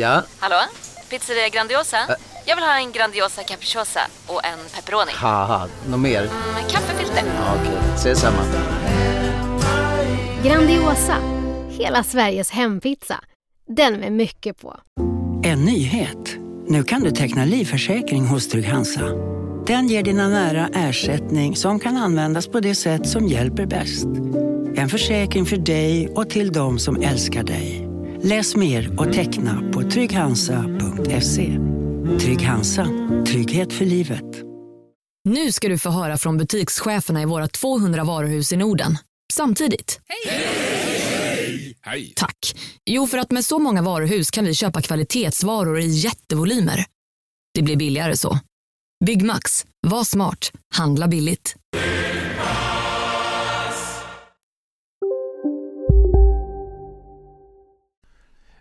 Ja? Hallå? Pizzeria Grandiosa? Jag vill ha en Grandiosa capriciosa och en pepperoni. Haha, något mer? Med kaffefilter. Ja, Okej, ses samma. Grandiosa, hela Sveriges hempizza. Den med mycket på. En nyhet. Nu kan du teckna livförsäkring hos Trygg-Hansa. Den ger dina nära ersättning som kan användas på det sätt som hjälper bäst. En försäkring för dig och till de som älskar dig. Läs mer och teckna på trygghansa.se. Trygg Hansa. Trygghet för livet. Nu ska du få höra från butikscheferna i våra 200 varuhus i Norden. Samtidigt. Hej! Tack. Jo, för att med så många varuhus kan vi köpa kvalitetsvaror i jättevolymer. Det blir billigare så. Byggmax. Var smart. Handla billigt.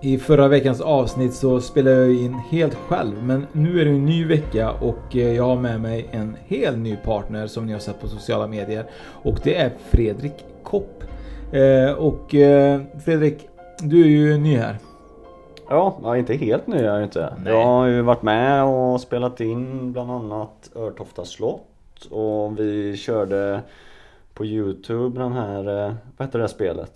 I förra veckans avsnitt så spelade jag in helt själv men nu är det en ny vecka och eh, jag har med mig en helt ny partner som ni har sett på sociala medier och det är Fredrik Kopp. Eh, och eh, Fredrik, du är ju ny här. Ja, inte helt ny är jag inte. Nej. Jag har ju varit med och spelat in bland annat Örtofta slott och vi körde på Youtube den här, vad heter det här spelet?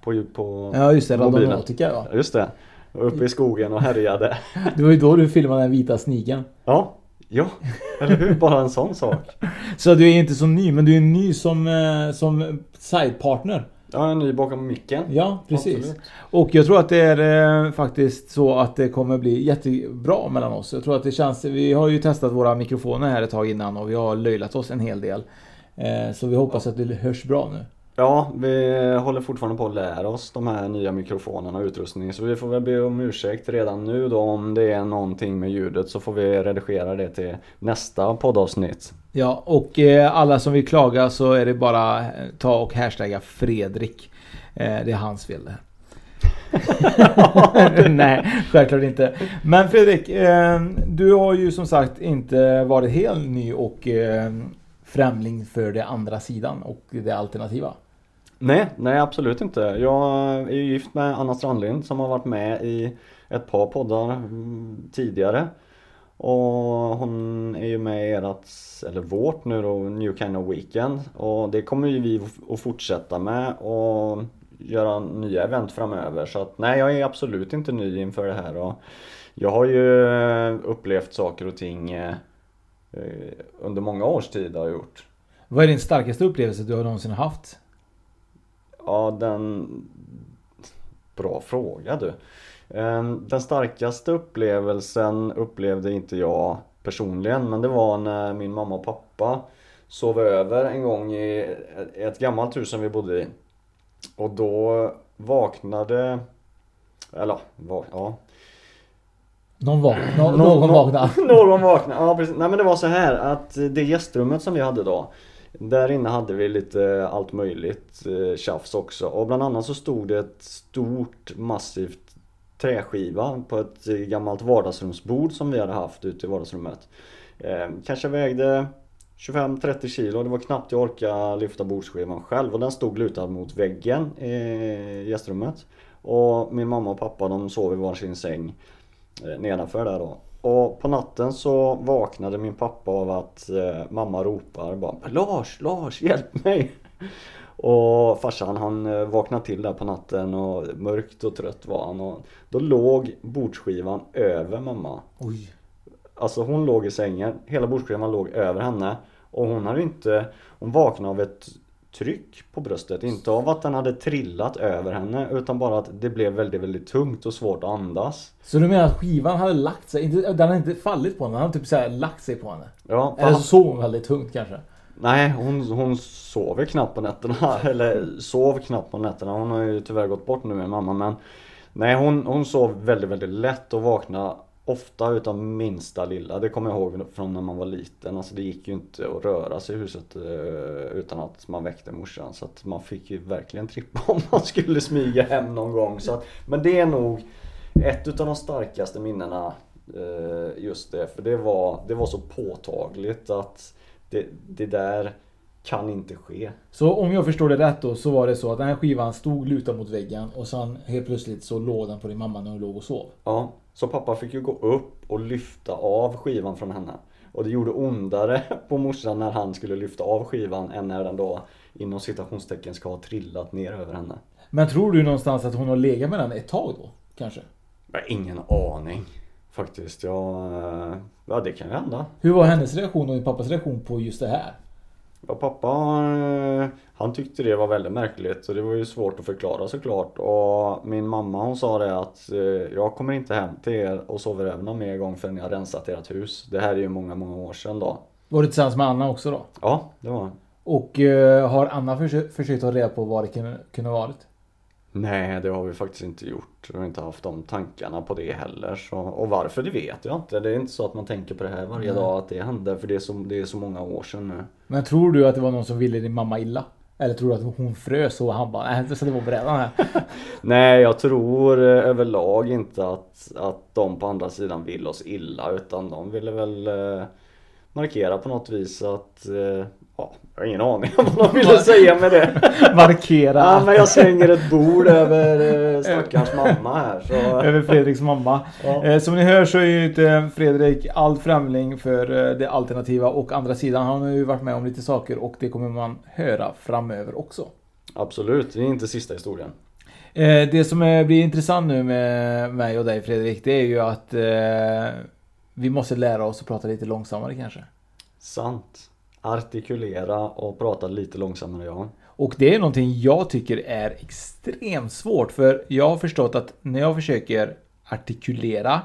På, på Ja just det. Radonautica ja. Just det. Uppe i skogen och härjade. Det var ju då du filmade den vita sniken. Ja, ja, eller hur? Bara en sån sak. Så du är inte så ny men du är ny som, eh, som sidepartner. Jag är ny bakom micken. Ja, precis. Absolut. Och jag tror att det är eh, faktiskt så att det kommer bli jättebra mellan oss. Jag tror att det känns... Vi har ju testat våra mikrofoner här ett tag innan och vi har löjlat oss en hel del. Eh, så vi hoppas att det hörs bra nu. Ja, vi håller fortfarande på att lära oss de här nya mikrofonerna och utrustningen så vi får väl be om ursäkt redan nu då om det är någonting med ljudet så får vi redigera det till nästa poddavsnitt. Ja, och eh, alla som vill klaga så är det bara eh, ta och hashtagga Fredrik. Eh, det är hans fel det här. Nej, självklart inte. Men Fredrik, du har ju som sagt inte varit helt ny och främling för det andra sidan och det alternativa. Nej, nej absolut inte. Jag är ju gift med Anna Strandlind som har varit med i ett par poddar mm, tidigare. Och hon är ju med i ert, eller vårt nu då, New Kind of Weekend. Och det kommer ju vi att fortsätta med och göra nya event framöver. Så att nej, jag är absolut inte ny inför det här. Och jag har ju eh, upplevt saker och ting eh, eh, under många års tid har jag gjort. Vad är din starkaste upplevelse du har någonsin haft? Ja, den... Bra fråga du. Ehm, Den starkaste upplevelsen upplevde inte jag personligen men det var när min mamma och pappa sov över en gång i ett gammalt hus som vi bodde i. Och då vaknade... Eller va- ja, Någon vaknade. Någon, Nå- någon nå- vaknade. Någon vaknade, ja precis. Nej men det var så här att det gästrummet som vi hade då där inne hade vi lite eh, allt möjligt eh, tjafs också och bland annat så stod det ett stort massivt träskiva på ett eh, gammalt vardagsrumsbord som vi hade haft ute i vardagsrummet. Kanske vägde 25-30 kilo, det var knappt jag orkade lyfta bordsskivan själv och den stod lutad mot väggen i gästrummet. Och min mamma och pappa de sov i varsin säng nedanför där då. Och på natten så vaknade min pappa av att eh, mamma ropar bara Lars, Lars, hjälp mig! Och farsan han eh, vaknade till där på natten och mörkt och trött var han och då låg bordsskivan över mamma. Oj. Alltså hon låg i sängen, hela bordsskivan låg över henne och hon hade inte, hon vaknade av ett tryck på bröstet, inte av att den hade trillat över henne utan bara att det blev väldigt, väldigt tungt och svårt att andas. Så du menar att skivan hade lagt sig? Den hade inte fallit på henne, den hade typ så här lagt sig på henne? Ja, Eller så sov hon väldigt tungt kanske? Nej, hon, hon sover knappt på nätterna. Eller sov knappt på nätterna. Hon har ju tyvärr gått bort nu med mamma men Nej hon, hon sov väldigt väldigt lätt och vaknade ofta utan minsta lilla. Det kommer jag ihåg från när man var liten. Alltså det gick ju inte att röra sig i huset eh, utan att man väckte morsan. Så att man fick ju verkligen trippa om man skulle smyga hem någon gång. Så att, men det är nog ett utav de starkaste minnena eh, just det. För det var, det var så påtagligt att det, det där kan inte ske. Så om jag förstår det rätt då så var det så att den här skivan stod lutad mot väggen och sen helt plötsligt så låg den på din mamma när hon låg och sov. Ja, så pappa fick ju gå upp och lyfta av skivan från henne. Och det gjorde ondare på morsan när han skulle lyfta av skivan än när den då inom citationstecken ska ha trillat ner över henne. Men tror du någonstans att hon har legat med den ett tag då? Kanske? Jag har ingen aning. Faktiskt. Ja, ja det kan ju hända. Hur var hennes reaktion och din pappas reaktion på just det här? Ja, pappa eh, han tyckte det var väldigt märkligt så det var ju svårt att förklara såklart. Och min mamma hon sa det att eh, jag kommer inte hem till er och sover över någon mer gång förrän ni har rensat ert hus. Det här är ju många, många år sedan då. Var du tillsammans med Anna också då? Ja, det var Och uh, har Anna försökt, försökt ta reda på vad det kunde, kunde varit? Nej, det har vi faktiskt inte gjort. Vi har inte haft de tankarna på det heller. Så, och varför, det vet jag inte. Det är inte så att man tänker på det här varje Nej. dag att det händer. För det är, så, det är så många år sedan nu. Men tror du att det var någon som ville din mamma illa? Eller tror du att hon frös och han bara, nej så det var brädan här? nej, jag tror eh, överlag inte att, att de på andra sidan vill oss illa. Utan de ville väl eh, markera på något vis att eh, Ja, jag har ingen aning om vad de ville säga med det. Markera. Ja, men jag slänger ett bord över eh, stackars mamma här. Så. Över Fredriks mamma. Ja. Eh, som ni hör så är ju inte Fredrik allt främling för eh, det alternativa och andra sidan. Han har ju varit med om lite saker och det kommer man höra framöver också. Absolut, det är inte sista historien. Det som blir intressant nu med mig och dig Fredrik, det är ju att vi måste lära oss att prata lite långsammare kanske. Sant artikulera och prata lite långsammare ja. Och det är någonting jag tycker är extremt svårt för jag har förstått att när jag försöker artikulera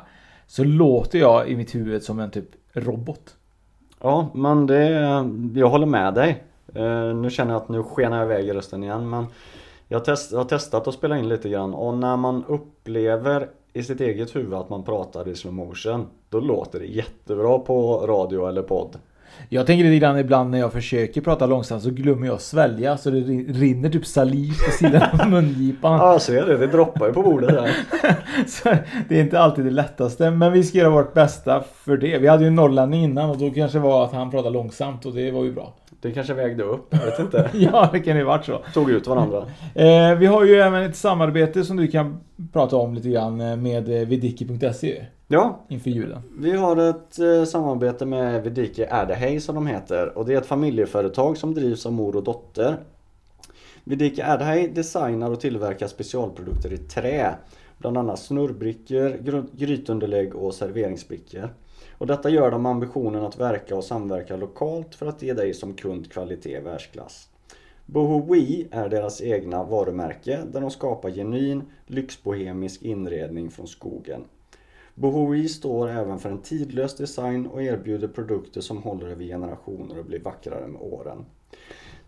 så låter jag i mitt huvud som en typ robot. Ja, men det, jag håller med dig. Uh, nu känner jag att nu skenar jag iväg i rösten igen men jag, test, jag har testat att spela in lite grann och när man upplever i sitt eget huvud att man pratar i slow motion då låter det jättebra på radio eller podd. Jag tänker lite grann ibland när jag försöker prata långsamt så glömmer jag svälja så det rinner typ saliv på sidan av mungipan. Ja, jag ser det. Det droppar ju på bordet där. så det är inte alltid det lättaste. Men vi ska göra vårt bästa för det. Vi hade ju en norrlänning innan och då kanske det var att han pratade långsamt och det var ju bra. Det kanske vägde upp, jag vet inte. ja, det kan ju varit så. Tog ut varandra. Eh, vi har ju även ett samarbete som du kan prata om lite grann eh, med eh, vidiki.se. Ja. Inför julen. Vi har ett eh, samarbete med Vidike Erdehej som de heter. Och det är ett familjeföretag som drivs av mor och dotter. Vidike Erdehej designar och tillverkar specialprodukter i trä. Bland annat snurrbrickor, grytunderlägg och serveringsbrickor. Och detta gör de med ambitionen att verka och samverka lokalt för att ge dig som kund kvalitet i världsklass. Bohowi är deras egna varumärke där de skapar genuin lyxbohemisk inredning från skogen. Bohowi står även för en tidlös design och erbjuder produkter som håller över generationer och blir vackrare med åren.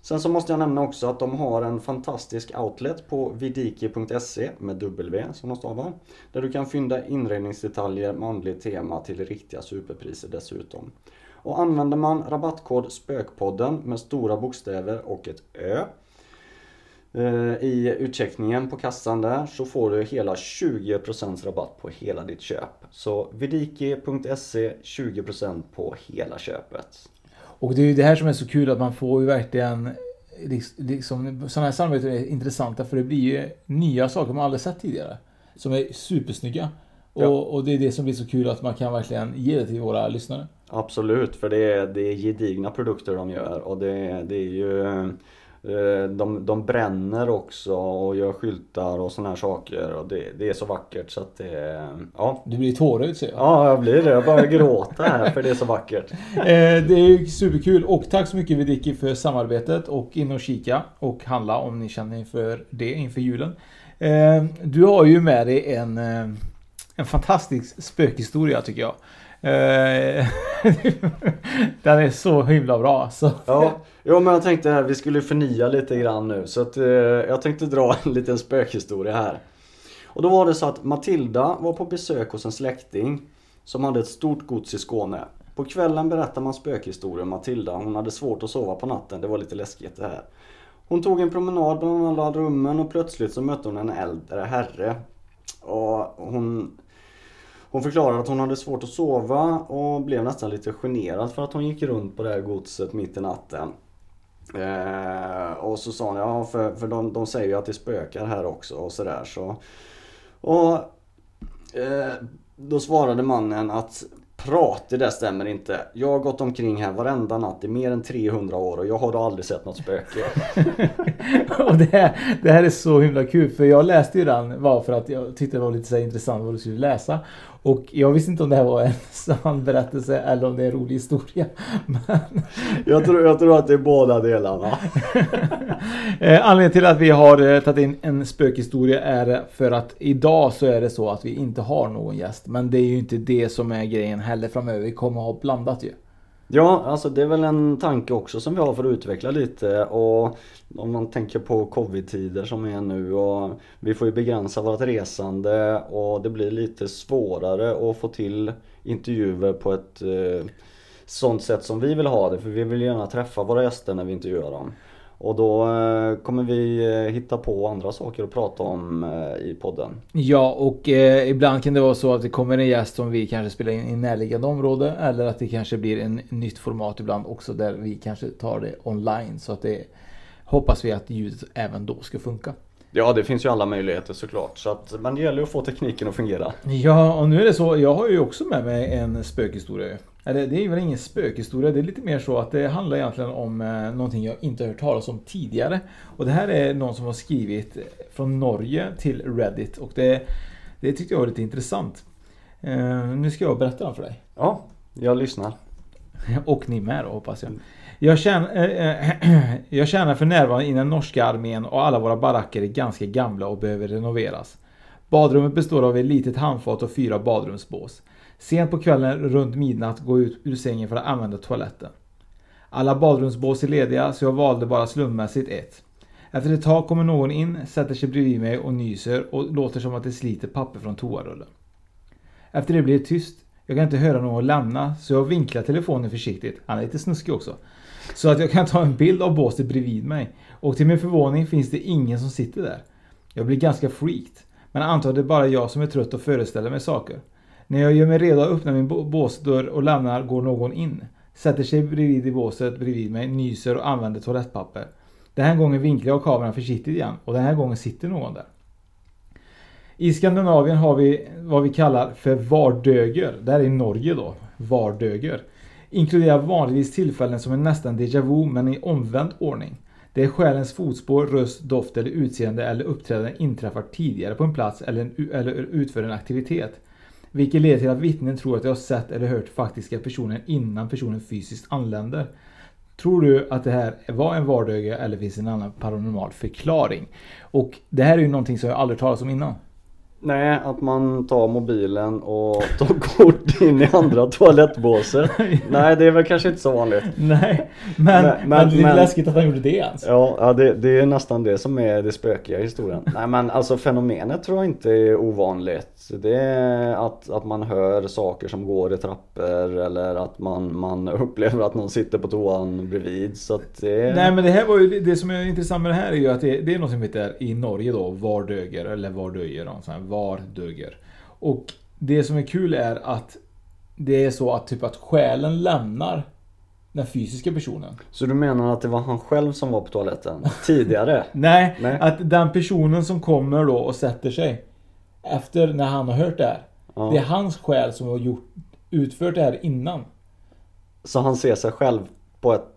Sen så måste jag nämna också att de har en fantastisk outlet på vidiki.se med W som de stavar. Där du kan fynda inredningsdetaljer med andligt tema till riktiga superpriser dessutom. Och använder man rabattkod SPÖKPODDEN med stora bokstäver och ett Ö eh, i utcheckningen på kassan där så får du hela 20% rabatt på hela ditt köp. Så vidiki.se 20% på hela köpet. Och det är ju det här som är så kul att man får ju verkligen liksom, sådana här samarbeten är intressanta för det blir ju nya saker man aldrig sett tidigare. Som är supersnygga. Ja. Och, och, det är det som blir så kul att man kan verkligen ge det till våra lyssnare. Absolut, för det är, det är gedigna produkter de gör och det, det är ju de, de bränner också och gör skyltar och såna här saker och det, det är så vackert så att det... Ja. Du blir tårögd ser jag. Ja, jag blir det. Jag bara gråter här för det är så vackert. Eh, det är superkul och tack så mycket Vidiki för samarbetet och in och kika och handla om ni känner inför det inför julen. Eh, du har ju med dig en, en fantastisk spökhistoria tycker jag. Eh, den är så himla bra. Så. Ja, jo, men jag tänkte här, vi skulle förnya lite grann nu så att eh, jag tänkte dra en liten spökhistoria här. Och då var det så att Matilda var på besök hos en släkting som hade ett stort gods i Skåne. På kvällen berättar man spökhistorier om Matilda. Hon hade svårt att sova på natten. Det var lite läskigt det här. Hon tog en promenad bland alla rummen och plötsligt så mötte hon en äldre herre. Och hon, hon förklarade att hon hade svårt att sova och blev nästan lite generad för att hon gick runt på det här godset mitt i natten. Eh, och så sa hon, ja för, för de, de säger ju att det spökar här också och sådär så. Och eh, då svarade mannen att Prat, det där stämmer inte. Jag har gått omkring här varenda natt i mer än 300 år och jag har då aldrig sett något spöke. och det, här, det här är så himla kul för jag läste ju den bara för att jag tyckte det var lite så intressant vad du skulle läsa. Och jag visste inte om det här var en sann berättelse eller om det är en rolig historia. Men... Jag, tror, jag tror att det är båda delarna. Eh, anledningen till att vi har eh, tagit in en spökhistoria är för att idag så är det så att vi inte har någon gäst. Men det är ju inte det som är grejen heller framöver. Vi kommer ha blandat ju. Ja, alltså det är väl en tanke också som vi har för att utveckla lite och om man tänker på covid-tider som är nu och vi får ju begränsa vårt resande och det blir lite svårare att få till intervjuer på ett eh, sånt sätt som vi vill ha det för vi vill gärna träffa våra gäster när vi intervjuar dem. Och då eh, kommer vi eh, hitta på andra saker att prata om eh, i podden. Ja, och eh, ibland kan det vara så att det kommer en gäst som vi kanske spelar in i närliggande område. Eller att det kanske blir en nytt format ibland också där vi kanske tar det online. Så att det hoppas vi att ljudet även då ska funka. Ja, det finns ju alla möjligheter såklart. Så att, men det gäller att få tekniken att fungera. Ja, och nu är det så. Jag har ju också med mig en spökhistoria. Eller det är väl ingen spökhistoria, det är lite mer så att det handlar egentligen om eh, någonting jag inte hört talas om tidigare. Och det här är någon som har skrivit från Norge till Reddit och det, det tyckte jag var lite intressant. Eh, nu ska jag berätta den för dig. Ja, jag lyssnar. Och ni med då hoppas jag. Jag tjänar, äh, jag tjänar för närvarande i den norska armén och alla våra baracker är ganska gamla och behöver renoveras. Badrummet består av ett litet handfat och fyra badrumsbås. Sent på kvällen runt midnatt går jag ut ur sängen för att använda toaletten. Alla badrumsbås är lediga så jag valde bara slumpmässigt ett. Efter ett tag kommer någon in, sätter sig bredvid mig och nyser och låter som att det sliter papper från toarullen. Efter det blir det tyst. Jag kan inte höra någon lämna så jag vinklar telefonen försiktigt, han är lite snuskig också. Så att jag kan ta en bild av båset bredvid mig. Och till min förvåning finns det ingen som sitter där. Jag blir ganska freaked. Men antar att det är bara jag som är trött och föreställer mig saker. När jag gör mig redo att öppna min båsdörr och lämnar går någon in. Sätter sig bredvid i båset bredvid mig, nyser och använder toalettpapper. Den här gången vinklar jag kameran försiktigt igen och den här gången sitter någon där. I Skandinavien har vi vad vi kallar för vardöger. Det här är i Norge då. Vardöger. Inkluderar vanligtvis tillfällen som är nästan déjà vu men i omvänd ordning. Det är själens fotspår, röst, doft eller utseende eller uppträdande inträffar tidigare på en plats eller, eller utför en aktivitet. Vilket leder till att vittnen tror att de har sett eller hört faktiska personer innan personen fysiskt anländer. Tror du att det här var en vardöga eller finns det en annan paranormal förklaring? Och det här är ju någonting som jag aldrig talat om innan. Nej, att man tar mobilen och tar kort in i andra toalettbåset. Nej, det är väl kanske inte så vanligt. Nej, men, men, men det är men, läskigt att han gjorde det ens. Ja, ja det, det, är nästan det som är det spökiga i historien. Nej, men alltså fenomenet tror jag inte är ovanligt. Det är att, att man hör saker som går i trappor eller att man, man upplever att någon sitter på toan bredvid. Så det... Nej, men det här var ju det som är intressant med det här är ju att det, det är något som heter i Norge då Vardöger eller Vardöjer var duger. Och det som är kul är att det är så att typ att själen lämnar den fysiska personen. Så du menar att det var han själv som var på toaletten tidigare? Nej, Nej, att den personen som kommer då och sätter sig efter när han har hört det här. Ja. Det är hans själ som har gjort, utfört det här innan. Så han ser sig själv på ett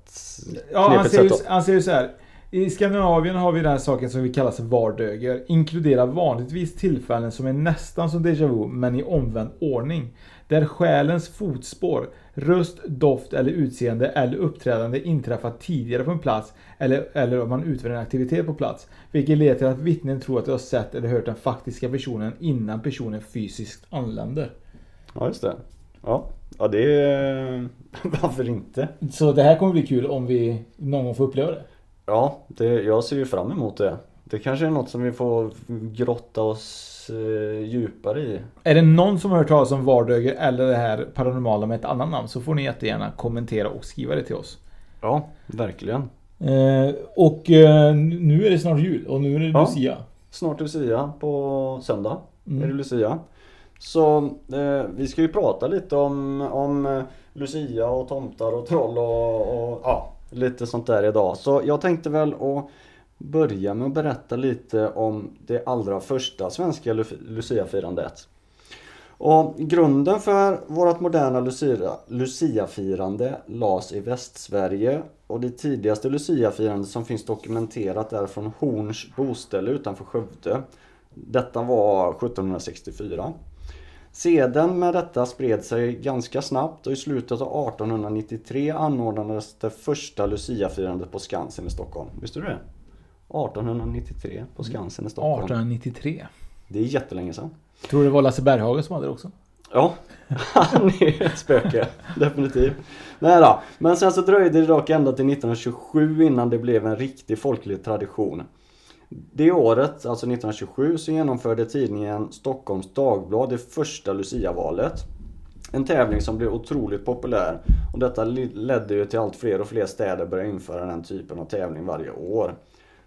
Ja, han ser, ju, han ser ju så här. I Skandinavien har vi den här saken som vi kallar för vardöger. Inkluderar vanligtvis tillfällen som är nästan som déjà vu men i omvänd ordning. Där själens fotspår, röst, doft eller utseende eller uppträdande inträffar tidigare på en plats eller, eller om man utför en aktivitet på plats. Vilket leder till att vittnen tror att de har sett eller hört den faktiska personen innan personen fysiskt anländer. Ja, just det. Ja. Ja det. Varför inte? Så det här kommer bli kul om vi någon gång får uppleva det. Ja, det, jag ser ju fram emot det. Det kanske är något som vi får grotta oss eh, djupare i. Är det någon som har hört talas om Vardöger eller det här paranormala med ett annat namn så får ni jättegärna kommentera och skriva det till oss. Ja, verkligen. Eh, och eh, nu är det snart jul och nu är det Ja. Lucia. Snart Lucia på söndag. Mm. Är det Lucia. Så eh, vi ska ju prata lite om, om eh, Lucia och tomtar och troll och, och ja, lite sånt där idag. Så jag tänkte väl att börja med att berätta lite om det allra första svenska Lu- Och grunden för vårt moderna luciafirande Lucia lades i Västsverige och det tidigaste luciafirandet som finns dokumenterat är från Horns boställe utanför Skövde. Detta var 1764. Seden med detta spred sig ganska snabbt och i slutet av 1893 anordnades det första Lucia-firandet på Skansen i Stockholm. Visste du det? 1893 på Skansen i Stockholm. 1893. Det är jättelänge sedan. Tror du det var Lasse Berghagen som hade det också? Ja, han är ett spöke. Definitivt. Nej då. Men sen så dröjde det dock ända till 1927 innan det blev en riktig folklig tradition. Det året, alltså 1927, så genomförde tidningen Stockholms Dagblad det första Lucia-valet. En tävling som blev otroligt populär och detta ledde ju till allt fler och fler städer började införa den typen av tävling varje år.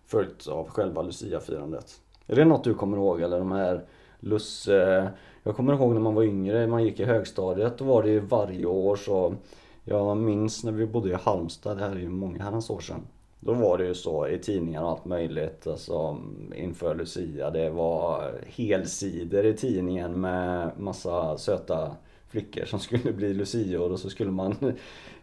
Följt av själva Lucia-firandet. Är det något du kommer ihåg eller de här Lusse... Jag kommer ihåg när man var yngre, man gick i högstadiet, då var det ju varje år så Jag minns när vi bodde i Halmstad, det här är ju många herrans år sedan då var det ju så i tidningar och allt möjligt alltså inför Lucia Det var helsidor i tidningen med massa söta flickor som skulle bli lucior och så skulle man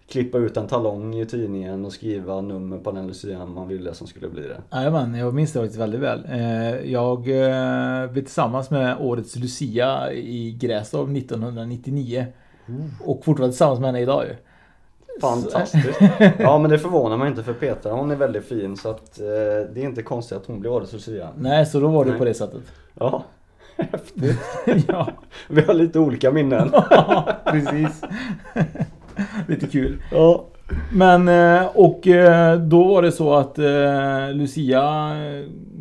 klippa ut en talong i tidningen och skriva nummer på den lucian man ville som skulle bli det. Jajamän, jag minns det faktiskt väldigt väl. Eh, Jag eh, blev tillsammans med årets Lucia i Grästorp 1999. Och fortfarande tillsammans med henne idag ju. Fantastiskt! Ja men det förvånar mig inte för Petra hon är väldigt fin så att eh, det är inte konstigt att hon blir årets lucia. Nej, så då var det Nej. på det sättet. Ja, häftigt! ja, Vi har lite olika minnen. precis. Lite kul. Ja. Men eh, och eh, då var det så att eh, Lucia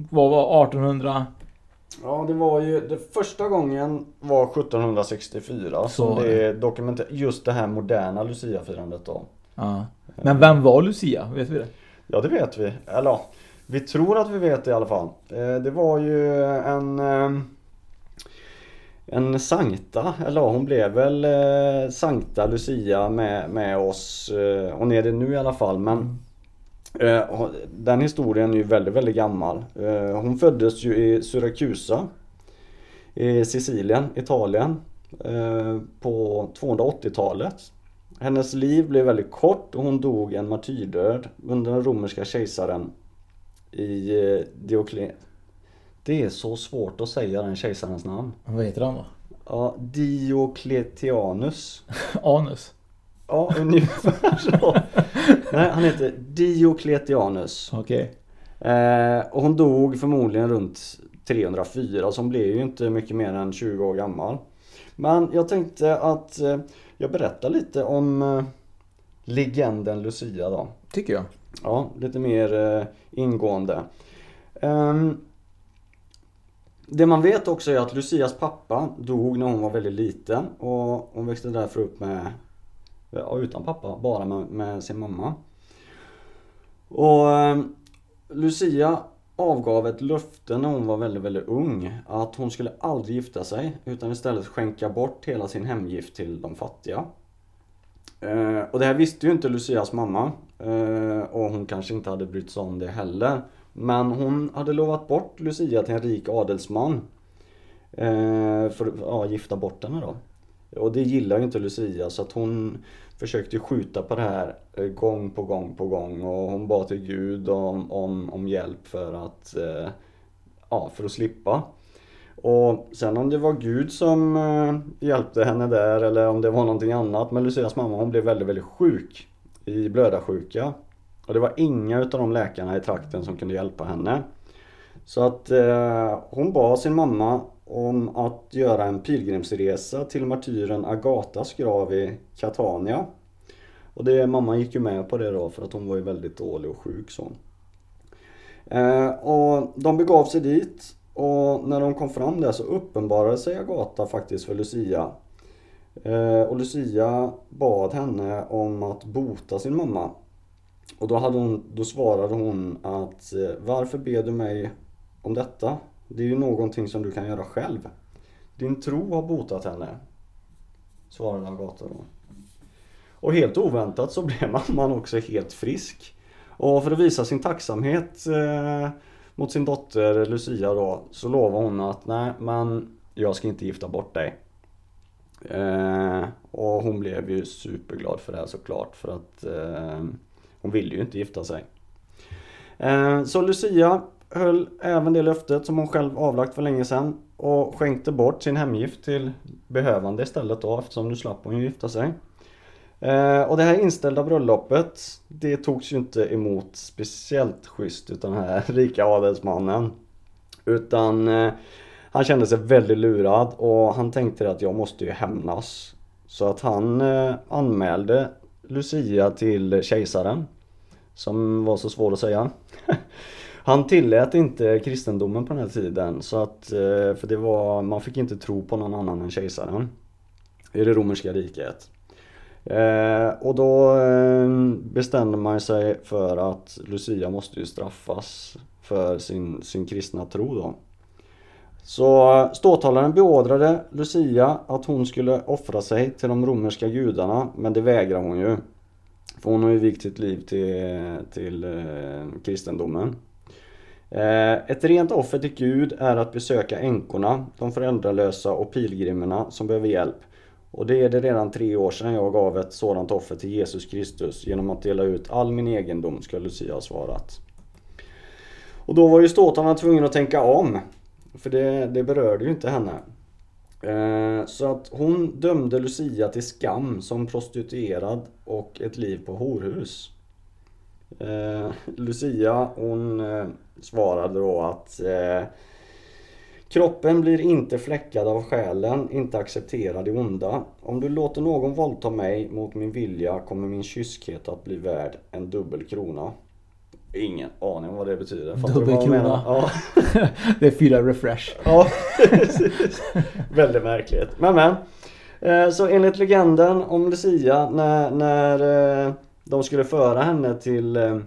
var 1800? Ja det var ju, det första gången var 1764 som Så- det är dokumenterat, just det här moderna luciafirandet då. Ja. Men vem var Lucia? Vet vi det? Ja det vet vi, eller ja, vi tror att vi vet det i alla fall. Eh, Det var ju en eh, En Sankta, eller hon blev väl eh, Sankta Lucia med, med oss. är det nu i alla fall men hon- Den historien är ju väldigt, väldigt gammal. Eh, Hon föddes ju i Syrakusa I Sicilien, Italien eh, På 280-talet hennes liv blev väldigt kort och hon dog en martyrdöd under den romerska kejsaren i eh, Diokle... Det är så svårt att säga den kejsarens namn. Vad heter han då? Ja, Diocletianus. Anus. Ja, ungefär så. Nej, han heter Diocletianus. Okej. Eh, och hon dog förmodligen runt 304 så hon blev ju inte mycket mer än 20 år gammal. Men jag tänkte att eh, jag berättar lite om eh, legenden Lucia då. Tycker jag. Ja, lite mer ingående. Ehm, det man vet också är att Lucias pappa dog när hon var väldigt liten och hon växte därför upp med, Eh, utan pappa, bara med, med sin mamma. Och eh, Lucia avgav ett löfte när hon var väldigt, väldigt ung att hon skulle aldrig gifta sig utan istället skänka bort hela sin hemgift till de fattiga. Eh, och det här visste ju inte Lucias mamma. Eh, och hon kanske inte hade brytt sig om det heller. Men hon hade lovat bort Lucia till en rik adelsman. Eh, för att ja, gifta bort henne då. Och det gillar ju inte Lucia så att hon försökte skjuta på det här eh, gång på gång på gång. Och hon bad till Gud om, om, om hjälp för att, eh, ja, för att slippa. Och sen om det var Gud som eh, hjälpte henne där eller om det var någonting annat. Men Lucias mamma hon blev väldigt, väldigt sjuk. I blödarsjuka. Och det var inga utav de läkarna i trakten som kunde hjälpa henne. Så att eh, hon bad sin mamma om att göra en pilgrimsresa till martyren Agatas grav i Catania. Och det, mamma gick ju med på det då för att hon var ju väldigt dålig och sjuk så. Eh, och de begav sig dit och när de kom fram där så uppenbarade sig Agata faktiskt för Lucia. Eh, och Lucia bad henne om att bota sin mamma. Och då, hade hon, då svarade hon att eh, Varför ber du mig om detta? Det är ju någonting som du kan göra själv. Din tro har botat henne. Svarade Agata då. Och helt oväntat så blev mamman också helt frisk. Och för att visa sin tacksamhet eh, mot sin dotter Lucia då så lovade hon att nej men jag ska inte gifta bort dig. Eh, och hon blev ju superglad för det här såklart för att eh, hon ville ju inte gifta sig. Eh, så Lucia höll även det löftet som hon själv avlagt för länge sedan och skänkte bort sin hemgift till behövande istället då eftersom nu slapp hon ju gifta sig. Eh, och det här inställda bröllopet det togs ju inte emot speciellt schysst utan den här rika adelsmannen. Utan eh, han kände sig väldigt lurad och han tänkte att jag måste ju hämnas. Så att han eh, anmälde Lucia till kejsaren. Som var så svår att säga. Han tillät inte kristendomen på den här tiden så att, eh, för det var, man fick inte tro på någon annan än kejsaren. I det romerska riket. Eh, och då eh, bestämde man sig för att Lucia måste ju straffas för sin, sin kristna tro då. Så ståthållaren beordrade Lucia att hon skulle offra sig till de romerska gudarna men det vägrar hon ju. För hon har ju vikt sitt liv till, till eh, kristendomen. Eh, ett rent offer till Gud är att besöka änkorna, de föräldralösa och pilgrimerna som behöver hjälp. Och det är det redan tre år sedan jag gav ett sådant offer till Jesus Kristus genom att dela ut all min egendom, ska Lucia ha svarat. Och då var ju ståtarna tvungen att tänka om. För det, det berörde ju inte henne. Eh, så att hon dömde Lucia till skam som prostituerad och ett liv på horhus. Eh, Lucia hon svarade då att Kroppen blir inte fläckad av själen, inte accepterad i onda. Om du låter någon våldta mig mot min vilja kommer min kyskhet att bli värd en dubbel krona. Ingen aning vad det betyder. Dubbel krona? Ja. det är fyra refresh. ja, Väldigt märkligt. Men men. Eh, så enligt legenden om Lucia när, när eh, de skulle föra henne till eh,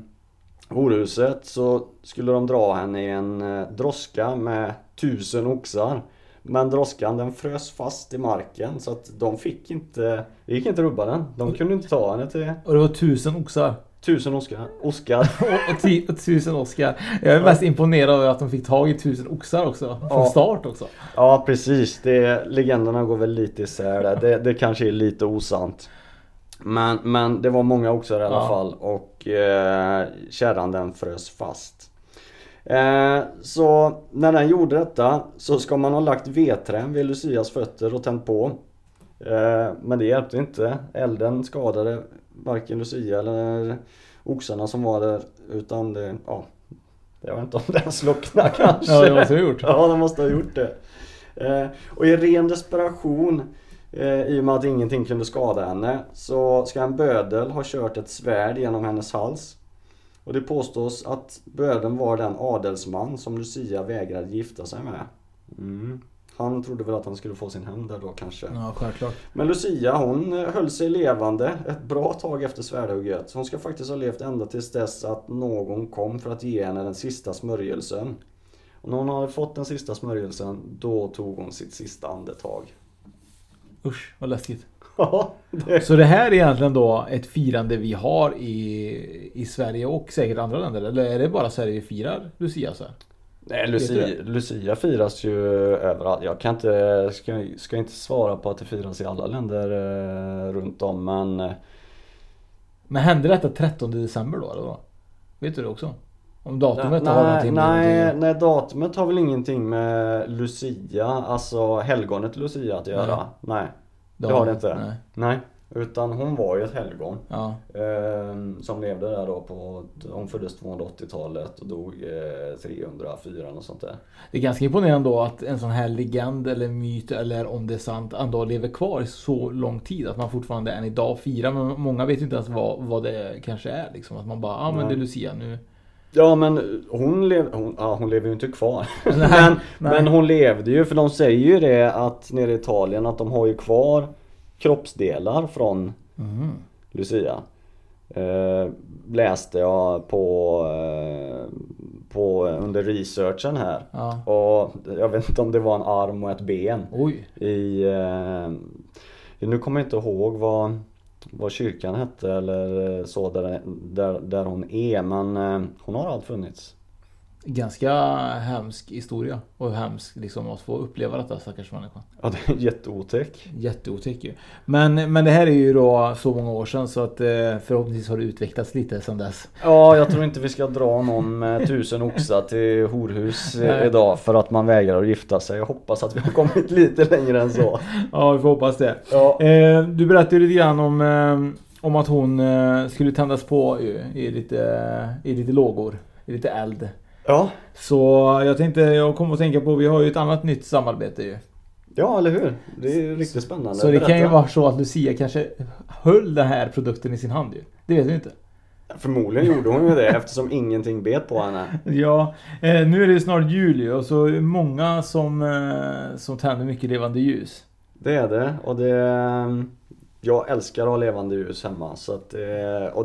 horhuset så skulle de dra henne i en droska med tusen oxar. Men droskan den frös fast i marken så att de fick inte, det gick inte rubba den. De kunde inte ta henne till... Och det var tusen oxar? Tusen Oskar. Oskar. och, och tusen Oskar. Jag är mest imponerad över att de fick tag i tusen oxar också. Från ja. start också. Ja precis. Det, legenderna går väl lite isär där. Det, det kanske är lite osant. Men, men det var många oxar i alla ja. fall. Och eh, kärran den frös fast. Eh, så när den gjorde detta så ska man ha lagt vedträn vid Lucias fötter och tänt på. Eh, men det hjälpte inte. Elden skadade varken Lucia eller oxarna som var där utan det, ja Jag vet inte om den slocknade kanske. Ja det måste ha gjort. Ja de måste ha gjort det. Eh, och i ren desperation i och med att ingenting kunde skada henne så ska en bödel ha kört ett svärd genom hennes hals. Och det påstås att bödeln var den adelsman som Lucia vägrade gifta sig med. Mm. Han trodde väl att han skulle få sin hem där då kanske. Ja, självklart. Men Lucia hon eh, höll sig levande ett bra tag efter svärdhugget. Hon ska faktiskt ha levt ända tills dess att någon kom för att ge henne den sista smörjelsen. Och när hon hade fått den sista smörjelsen, då tog hon sitt sista andetag. Usch, vad läskigt. Ja, det... Så det här är egentligen då ett firande vi har i, i Sverige och säkert andra länder? Eller är det bara Sverige vi firar Lucia så här? Nej, Lucia, Lucia firas ju överallt. Jag kan inte, ska, ska inte svara på att det firas i alla länder eh, runt om men eh, Men hände detta 13 december då eller? Vet du det också? Om datumet nej, har någonting med Nej, nej datumet har väl ingenting med Lucia, alltså helgonet Lucia att göra. Nej. nej det har det inte. Nej. nej. Utan hon var ju ett helgon. Ja. Eh, som levde där då på, hon föddes 280-talet och dog eh, 304 och sånt där. Det är ganska imponerande då att en sån här legend eller myt eller om det är sant ändå lever kvar i så lång tid. Att man fortfarande än idag firar. Men många vet ju inte ens vad, vad det kanske är. Liksom. Att man bara, ja ah, men det är Lucia nu. Ja men hon, lev, hon, ja, hon lever ju inte kvar. Nej, men, nej. men hon levde ju för de säger ju det att nere i Italien att de har ju kvar kroppsdelar från Mm. Lucia. Eh, läste jag på, eh, på under researchen här. Ja. Och jag vet inte om det var en arm och ett ben. Oj. I, eh, nu kommer jag inte ihåg vad, vad kyrkan hette eller eh, så där, där, där hon är men eh, hon har allt funnits. Ganska hemsk historia. Och hemskt liksom att få uppleva detta stackars människa. Ja det är jätteotäck. Jätteotäck ju. Men, men det här är ju då så många år sedan så att eh, förhoppningsvis har det utvecklats lite sedan dess. Ja jag tror inte vi ska dra någon med tusen oxar till horhus idag för att man vägrar att gifta sig. Jag hoppas att vi har kommit lite längre än så. Ja, vi får hoppas det. Ja. Eh, du berättade ju lite grann om, eh, om att hon skulle tändas på i, lite, i lite lågor. I lite eld. Ja, Så jag tänkte, jag kom att tänka på, vi har ju ett annat nytt samarbete ju. ja eller hur? Det är ju riktigt spännande. Så det kan ju vara så att Lucia kanske höll den här produkten i sin hand ju. Det vet vi inte. Förmodligen gjorde hon ju det eftersom ingenting bet på henne. Ja, eh, nu är det snart jul ju och så är det många som, eh, som tänder mycket levande ljus. Det är det och det... Jag älskar att ha levande ljus hemma så att... eh, Och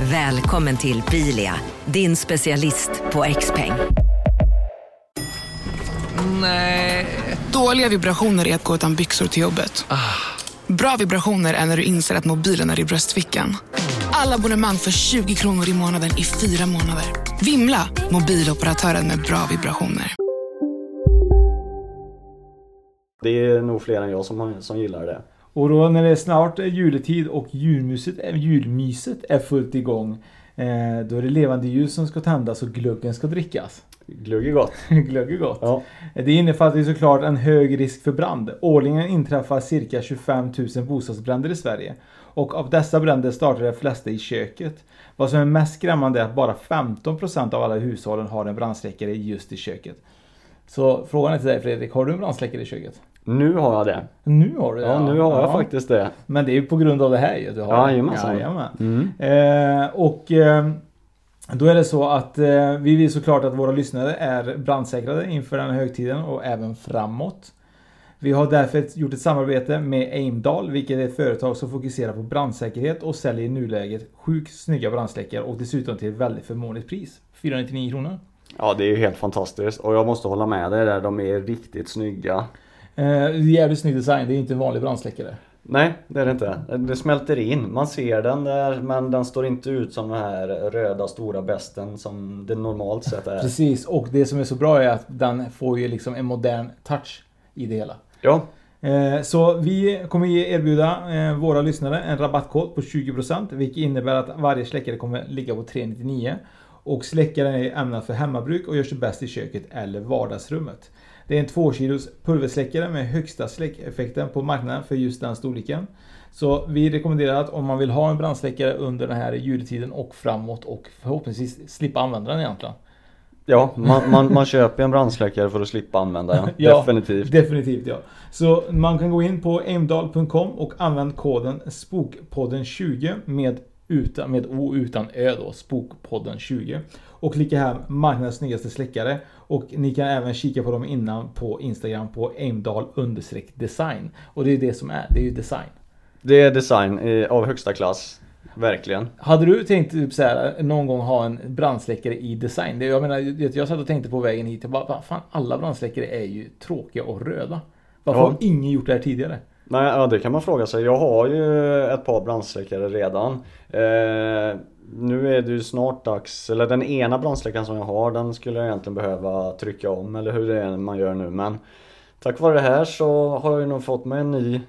Välkommen till Bilia, din specialist på XPeng. Dåliga vibrationer är att gå utan byxor till jobbet. Bra vibrationer är när du inser att mobilen är i bröstfickan. Alla abonnemang för 20 kronor i månaden i fyra månader. Vimla! Mobiloperatören med bra vibrationer. det är nog fler än jag som, som gillar det. Och då när det snart är juletid och julmyset, julmyset är fullt igång. Eh, då är det levande ljus som ska tändas och glöggen ska drickas. Glögg är gott. Glögg är gott. Ja. Det innefattar såklart en hög risk för brand. Årligen inträffar cirka 25 000 bostadsbränder i Sverige. Och av dessa bränder startar de flesta i köket. Vad som är mest skrämmande är att bara 15% av alla hushållen har en brandsläckare just i köket. Så frågan är till dig Fredrik, har du en brandsläckare i köket? Nu har jag det. Nu har du det? Ja, nu har jag Ja. faktiskt det. Men det är ju på grund av det här ju du har. Jajamensan. Jajamän. Eh, och eh, då är det så att eh, vi vill såklart att våra lyssnare är brandsäkrade inför den här högtiden och även framåt. Vi har därför gjort ett samarbete med Aimdal, vilket är ett företag som fokuserar på brandsäkerhet och säljer i nuläget sjukt snygga brandsläckare och dessutom till ett väldigt förmånligt pris. 499 kronor. Ja det är ju helt fantastiskt och jag måste hålla med dig där. De är riktigt snygga. Eh, jävligt snygg design, det är inte en vanlig brandsläckare. Nej, det är det inte. Det smälter in. Man ser den där men den står inte ut som den här röda stora besten som det normalt sett är. Precis, och det som är så bra är att den får ju liksom en modern touch i det hela. Ja, Eh, Så vi kommer erbjuda eh, våra lyssnare en rabattkod på 20% vilket innebär att varje släckare kommer ligga på 399 och släckaren är ämnad för hemmabruk och görs bäst i köket eller vardagsrummet. Det är en 2 kilos pulversläckare med högsta släckeffekten på marknaden för just den storleken. Så vi rekommenderar att om man vill ha en brandsläckare under den här juletiden och framåt och förhoppningsvis slippa använda den egentligen. ja man, man, man köper en brandsläckare för att slippa använda den. Ja, Definitivt. Definitivt ja. Så man kan gå in på aimdal.com och använd koden SPOKPODDEN20 med, utan, med O utan Ö då, SPOKPODDEN20. Och klicka hem marknadens snyggaste släckare. Och ni kan även kika på dem innan på Instagram på aimdal design. Och det är det som är, det är ju design. Det är design eh, av högsta klass. Verkligen. Hade du tänkt typ så här, någon gång ha en brandsläckare i design? Jag menar, jag, satt och tänkte på vägen hit, jag bara, "Vad fan alla brandsläckare är ju tråkiga och röda. Varför Ja. har ingen gjort det här tidigare? Nej, ja det kan man fråga sig. Jag har ju ett par brandsläckare redan. Eh, nu är det ju snart dags, eller den ena brandsläckaren som jag har den skulle jag egentligen behöva trycka om eller hur det är man gör nu men Tack vare det här så har jag nog fått mig en ny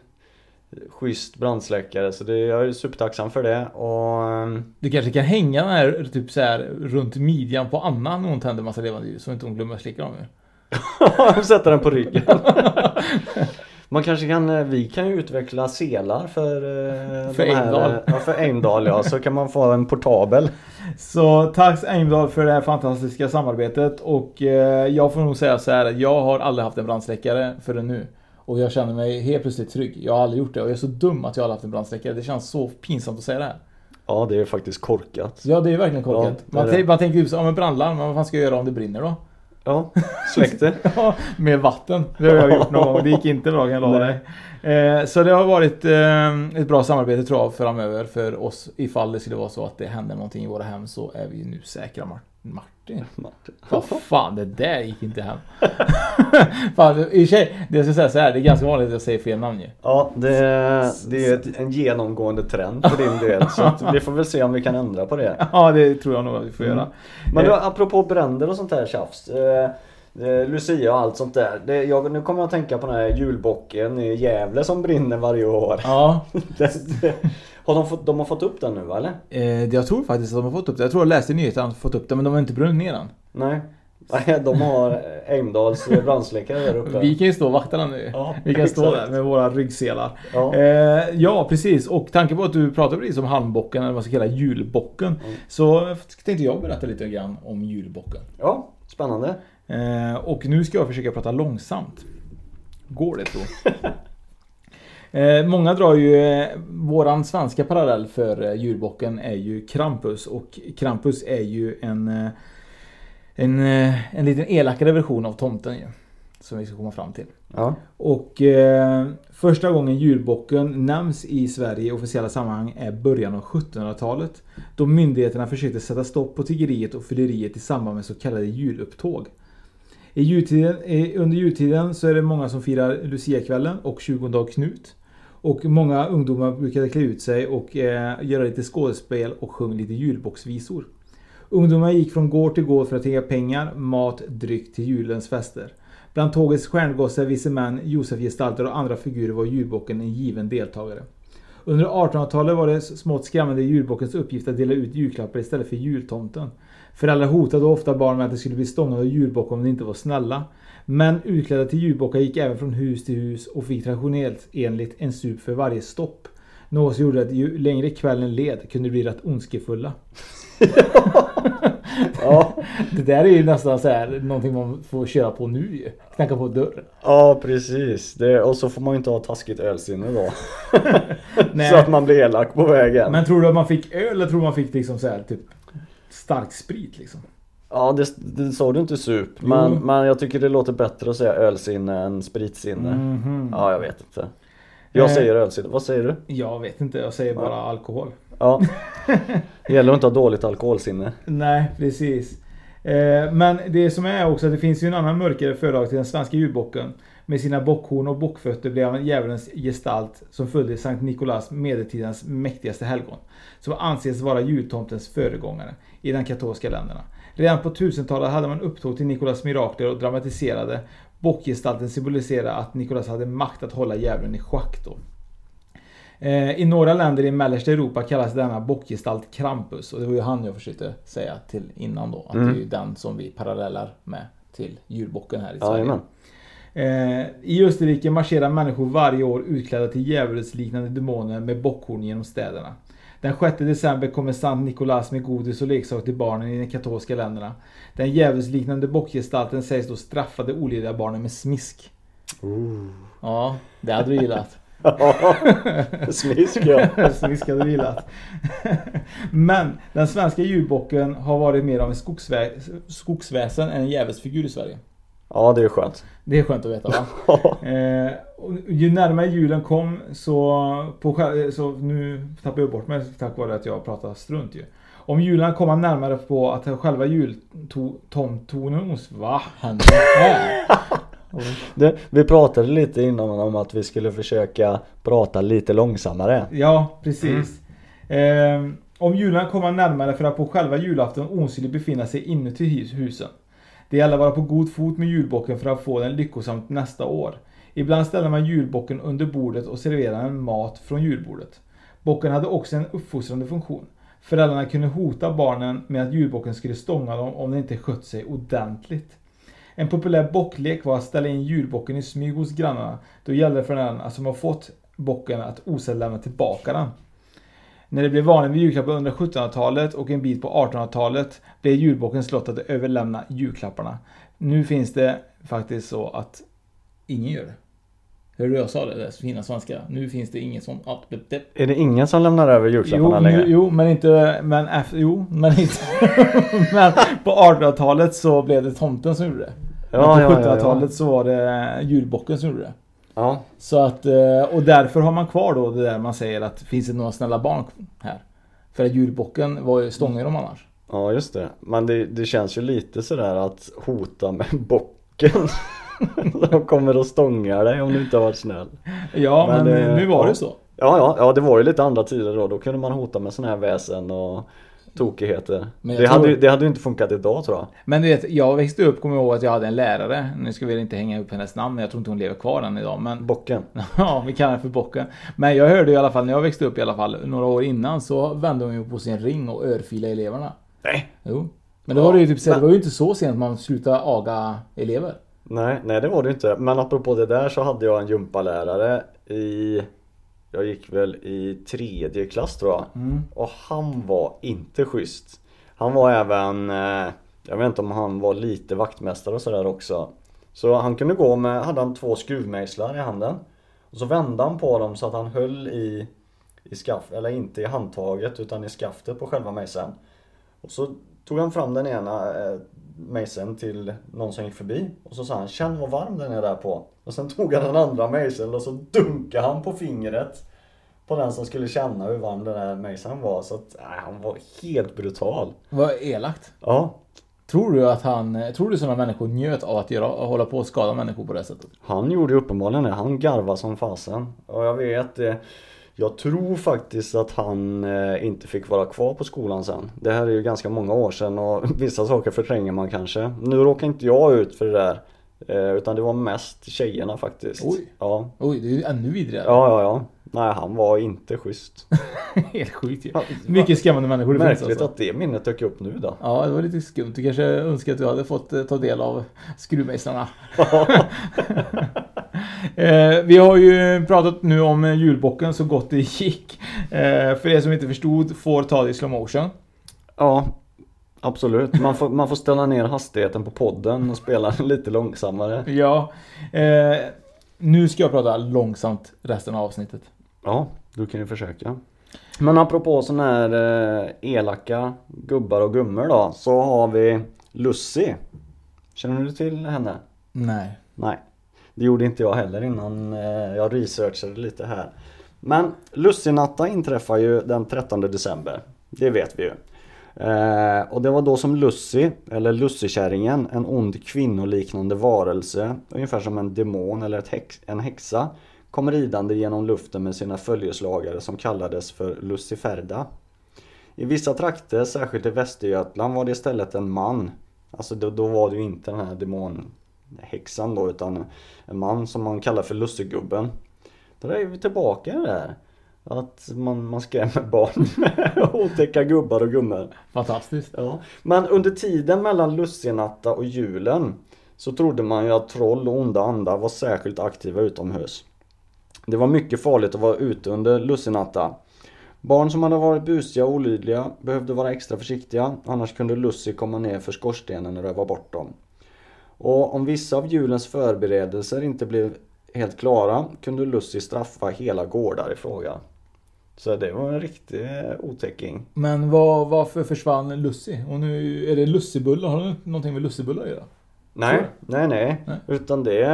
schysst brandsläckare så det, jag är supertacksam för det och... ehm, Du kanske kan hänga den här typ så här runt midjan på Anna när hon tänder massa levande ljus så inte hon glömmer att slicka dem ju. Sätta den på ryggen. Man kanske kan, eh, vi kan ju utveckla selar för eh, För Eimdal. eh, Ja, för Eimdal ja, så kan man få en portabel. Så tack Eimdal för det här fantastiska samarbetet och jag får nog säga så här att jag har aldrig haft en brandsläckare förrän nu. Och jag känner mig helt plötsligt trygg. Jag har aldrig gjort det och jag är så dum att jag har haft en brandsläckare. Det känns så pinsamt att säga det här. Ja det är faktiskt korkat. Ja det är verkligen korkat. Ja, det är man, det. tänker- man tänker ju så, ja men brandlarm, vad fan ska jag göra om det brinner då? Ja, släck det. Ja, med vatten. Det har jag gjort någon gång. Det gick inte bra kan jag lova dig. Eh, så det har varit eh, ett bra samarbete tror jag framöver för oss. Ifall det skulle vara så att det händer någonting i våra hem så är vi nu säkra Mar- Martin. Martin. Vad fan, det där gick inte hem. fan, i sig, det jag ska säga så här, det är ganska vanligt att jag säger fel namn ju. Ja, det, det är ett, en genomgående trend för din del. Så vi får väl se om vi kan ändra på det. Ja, det tror jag nog att vi får göra. Men du, Eh, apropå bränder och sånt här tjafs. Eh, Lucia och allt sånt där. Det, jag, nu kommer jag att tänka på den här julbocken i Gävle som brinner varje år. Ja, Det, det, har de, fått, de har fått upp den nu va, eller? eh, jag tror faktiskt att de har fått upp det. Jag tror jag läste i nyheten att de har fått upp det, men de har inte brunnit ner den. Nej. Nej, de har Eimdals brandsläckare där uppe. Vi kan ju stå och vakta den nu. Ja, vi kan stå exakt. där med våra ryggselar. Ja. Eh, ja, precis. Och tanke på att du pratar precis om halmbocken, eller vad man ska kalla julbocken. Mm. Så tänkte jag berätta lite grann om julbocken. Ja, spännande. Eh, och nu ska jag försöka prata långsamt. Går det så? Eh, många drar ju, eh, våran svenska parallell för eh, julbocken är ju Krampus och Krampus är ju en, eh, en, eh, en liten elakare version av tomten ju. Som vi ska komma fram till. Ja. Och eh, första gången julbocken nämns i Sverige i officiella sammanhang är början av 1700-talet. Då myndigheterna försökte sätta stopp på tiggeriet och fylleriet i samband med så kallade julupptåg. I jultiden, under jultiden så är det många som firar Luciakvällen och 20 dag Knut. Och många ungdomar brukade klä ut sig och eh, göra lite skådespel och sjunga lite julbocksvisor. Ungdomar gick från gård till gård för att tigga pengar, mat, dryck till julens fester. Bland tågets stjärngossar, vise män, Josefgestalter och andra figurer var julbocken en given deltagare. Under 1800-talet var det smått skrämmande julbockens uppgift att dela ut julklappar istället för jultomten. Föräldrar hotade ofta barn med att de skulle bli stångade av julbock om de inte var snälla. Men utklädda till julbockar gick även från hus till hus och fick traditionellt enligt en sup för varje stopp. Något som gjorde att ju längre kvällen led kunde de bli rätt ondskefulla. Ja, Det där är ju nästan så här någonting man får köra på nu ju. Knacka på dörren. ja precis. Det, och så får man ju inte ha taskigt ölsinne då. Så att man blir elak på vägen. Men tror du att man fick öl eller tror du man fick liksom så här typ stark sprit liksom? Ja, det, det sa du inte sup. Men, Jo. men jag tycker det låter bättre att säga ölsinne än spritsinne. Mhm. Ja, jag vet inte. Jag Eh. säger ölsinne. Vad säger du? Jag vet inte, jag säger bara alkohol. Ja. Det gäller att inte ha dåligt alkoholsinne. Nej, precis. Eh, men det som är också att det finns ju en annan mörkare förlag till den svenska julbocken. Med sina bockhorn och bockfötter blev han djävulens gestalt som följde Sankt Nikolaus, medeltidens mäktigaste helgon. Som anses vara jultomtens föregångare i de katolska länderna. Redan på 1000-talet hade man upptåg till Nikolaus mirakler och dramatiserade. Bockgestalten symboliserade att Nikolaus hade makt att hålla djävulen i schack då. Eh, I några länder i mellersta Europa kallas denna bockgestalt Krampus och det var ju han jag försökte säga till innan då. Att Mm. det är ju den som vi parallellar med till julbocken här i Sverige. Jajamän. Eh, I Österrike marscherar människor varje år utklädda till djävulsliknande demoner med bockhorn genom städerna. Den 6 december kommer Sankt Nikolaus med godis och leksaker till barnen i de katolska länderna. Den djävulsliknande bockgestalten sägs då straffa de olydiga barnen med smisk. Ja, det hade du gillat. Smisk ja. Smisk hade du gillat. Men den svenska julbocken har varit mer av en skogsvä- skogsväsen än en djävulsfigur i Sverige. Ja, det är skönt. Det är skönt att veta va? eh, ju närmare julen kom så, på, så nu tappar jag bort mig tack vare att jag pratar strunt ju. Om julen kom man närmare på att själva jultomtonen... Va händer här? Det, vi pratade lite innan om att vi skulle försöka prata lite långsammare. Ja, precis. Eh, om jularna kommer närmare för att på själva julafton osynligt befinna sig inuti hus- husen. Det gäller att vara på god fot med julbocken för att få den lyckosamt nästa år. Ibland ställer man julbocken under bordet och serverar en mat från julbordet. Bocken hade också en uppfostrande funktion. Föräldrarna kunde hota barnen med att julbocken skulle stånga dem om de inte skött sig ordentligt. En populär bocklek var att ställa in julbocken i smyg hos grannarna. Då gällde det för den som har fått bocken att osedd lämna tillbaka den. När det blev vanligt med julklappar under 1700-talet och en bit på 1800-talet blev julbockens lott att överlämna julklapparna. Nu finns det faktiskt så att ingen gör det. Hörde du jag sa det? Det fina svenska. Nu finns det ingen som... Ja, det, det. Är det ingen som lämnar över julklapparna Jo, längre? jo, men inte... Men efter, jo, men inte... men på 1800-talet så blev det tomten som gjorde det. Ja, men på ja, ja, ja. 1700-talet så var det julbocken som gjorde det. Ja. Så att, eh, och därför har man kvar då det där man säger att finns det några snälla barn här? För att julbocken var ju stångar de annars. Ja just det. Men det, det känns ju lite sådär att hota med bocken. De kommer och stångar dig om du inte har varit snäll. Ja, men, eh, nu var ja. det så. Ja, ja, ja det var ju lite andra tider då. Då kunde man hota med sådana här väsen och tokigheter. Men Det tror- hade, det hade ju inte funkat idag tror jag. Men du vet, jag växte upp, kommer jag ihåg att jag hade en lärare. Nu ska vi inte hänga upp hennes namn, jag tror inte hon lever kvar än idag. Men... Bocken. ja, vi kallar henne för Bocken. Men jag hörde i alla fall, när jag växte upp i alla fall, några år innan så vände hon ju på sin ring och örfilade eleverna. Nej. Jo. Men då var det ju typ så, det var ju inte så sent man slutade aga elever. Nej, nej det var det ju inte. Men apropå det där så hade jag en gympalärare i Jag gick väl i tredje klass tror jag. Mm. Och han var inte schysst. Han var även eh, Jag vet inte om han var lite vaktmästare och sådär också. Så han kunde gå med, hade han två skruvmejslar i handen. Och så vände han på dem så att han höll i i skaft, eller inte i handtaget utan i skaftet på själva mejseln. Och så tog han fram den ena eh, mejseln till någon som gick förbi och så sa han Känn vad varm den är där på. Och sen tog han den andra mejseln och så dunkade han på fingret på den som skulle känna hur varm den där mejseln var. Så att, nej, han var helt brutal. Vad elakt. Ja, Tror du att han, tror du sådana människor njöt av att göra, hålla på och skada människor på det sättet? han gjorde uppenbarligen det. Han garvade som fasen. Och jag vet det. Jag tror faktiskt att han eh, inte fick vara kvar på skolan sen. Det här är ju ganska många år sedan och vissa saker förtränger man kanske. Nu råkar inte jag ut för det där. Eh, utan det var mest tjejerna faktiskt. Oj. Ja. Oj, det är ju ännu vidrigare. Ja, ja, ja. Nej, han var inte schysst. Helt sjukt ju. Mycket skrämmande människor det finns Märkligt alltså. att det minnet dök upp nu då. Ja, det var lite skumt. Du kanske önskar att du hade fått eh, ta del av skruvmejslarna. eh, vi har ju pratat nu om julbocken så gott det gick. För er som inte förstod får ta det i slow motion. Ja, absolut. Man får, man får ställa ner hastigheten på podden och spela lite långsammare. Ja. Eh, nu ska jag prata långsamt resten av avsnittet. Ja, du kan ju försöka. Men apropå sådana här eh, elaka gubbar och gummor då, så har vi Lucy. Känner du till henne? Nej. Nej, det gjorde inte jag heller innan eh, jag researchade lite här. Men Lucy-natta inträffar ju den 13 december. Det vet vi ju. Eh, och det var då som Lucy, eller Lussekärringen, en ond kvinnoliknande varelse, ungefär som en demon eller ett häx, en häxa, kom ridande genom luften med sina följeslagare som kallades för Luciferda. I vissa trakter, särskilt i Västergötland, var det istället en man. Alltså då, då var det ju inte den här demonhäxan då, utan en man som man kallar för Lussegubben. Då är vi tillbaka i det där. Att man, man skrämmer barn med otäcka gubbar och gummor. Fantastiskt. Ja. Men under tiden mellan Lussinatta och julen så trodde man ju att troll och onda andar var särskilt aktiva utomhus. Det var mycket farligt att vara ute under Lussinatta. Barn som hade varit busiga och olydliga behövde vara extra försiktiga annars kunde Lucy komma ner för skorstenen och röva bort dem. Och om vissa av julens förberedelser inte blev helt klara kunde Lucy straffa hela gårdar i fråga. Så det var en riktig otäcking. Men vad, varför försvann Lucy? Och nu är det lussebullar. Har det någonting med lussebullar att göra? Nej, nej, nej, Nej. Utan det,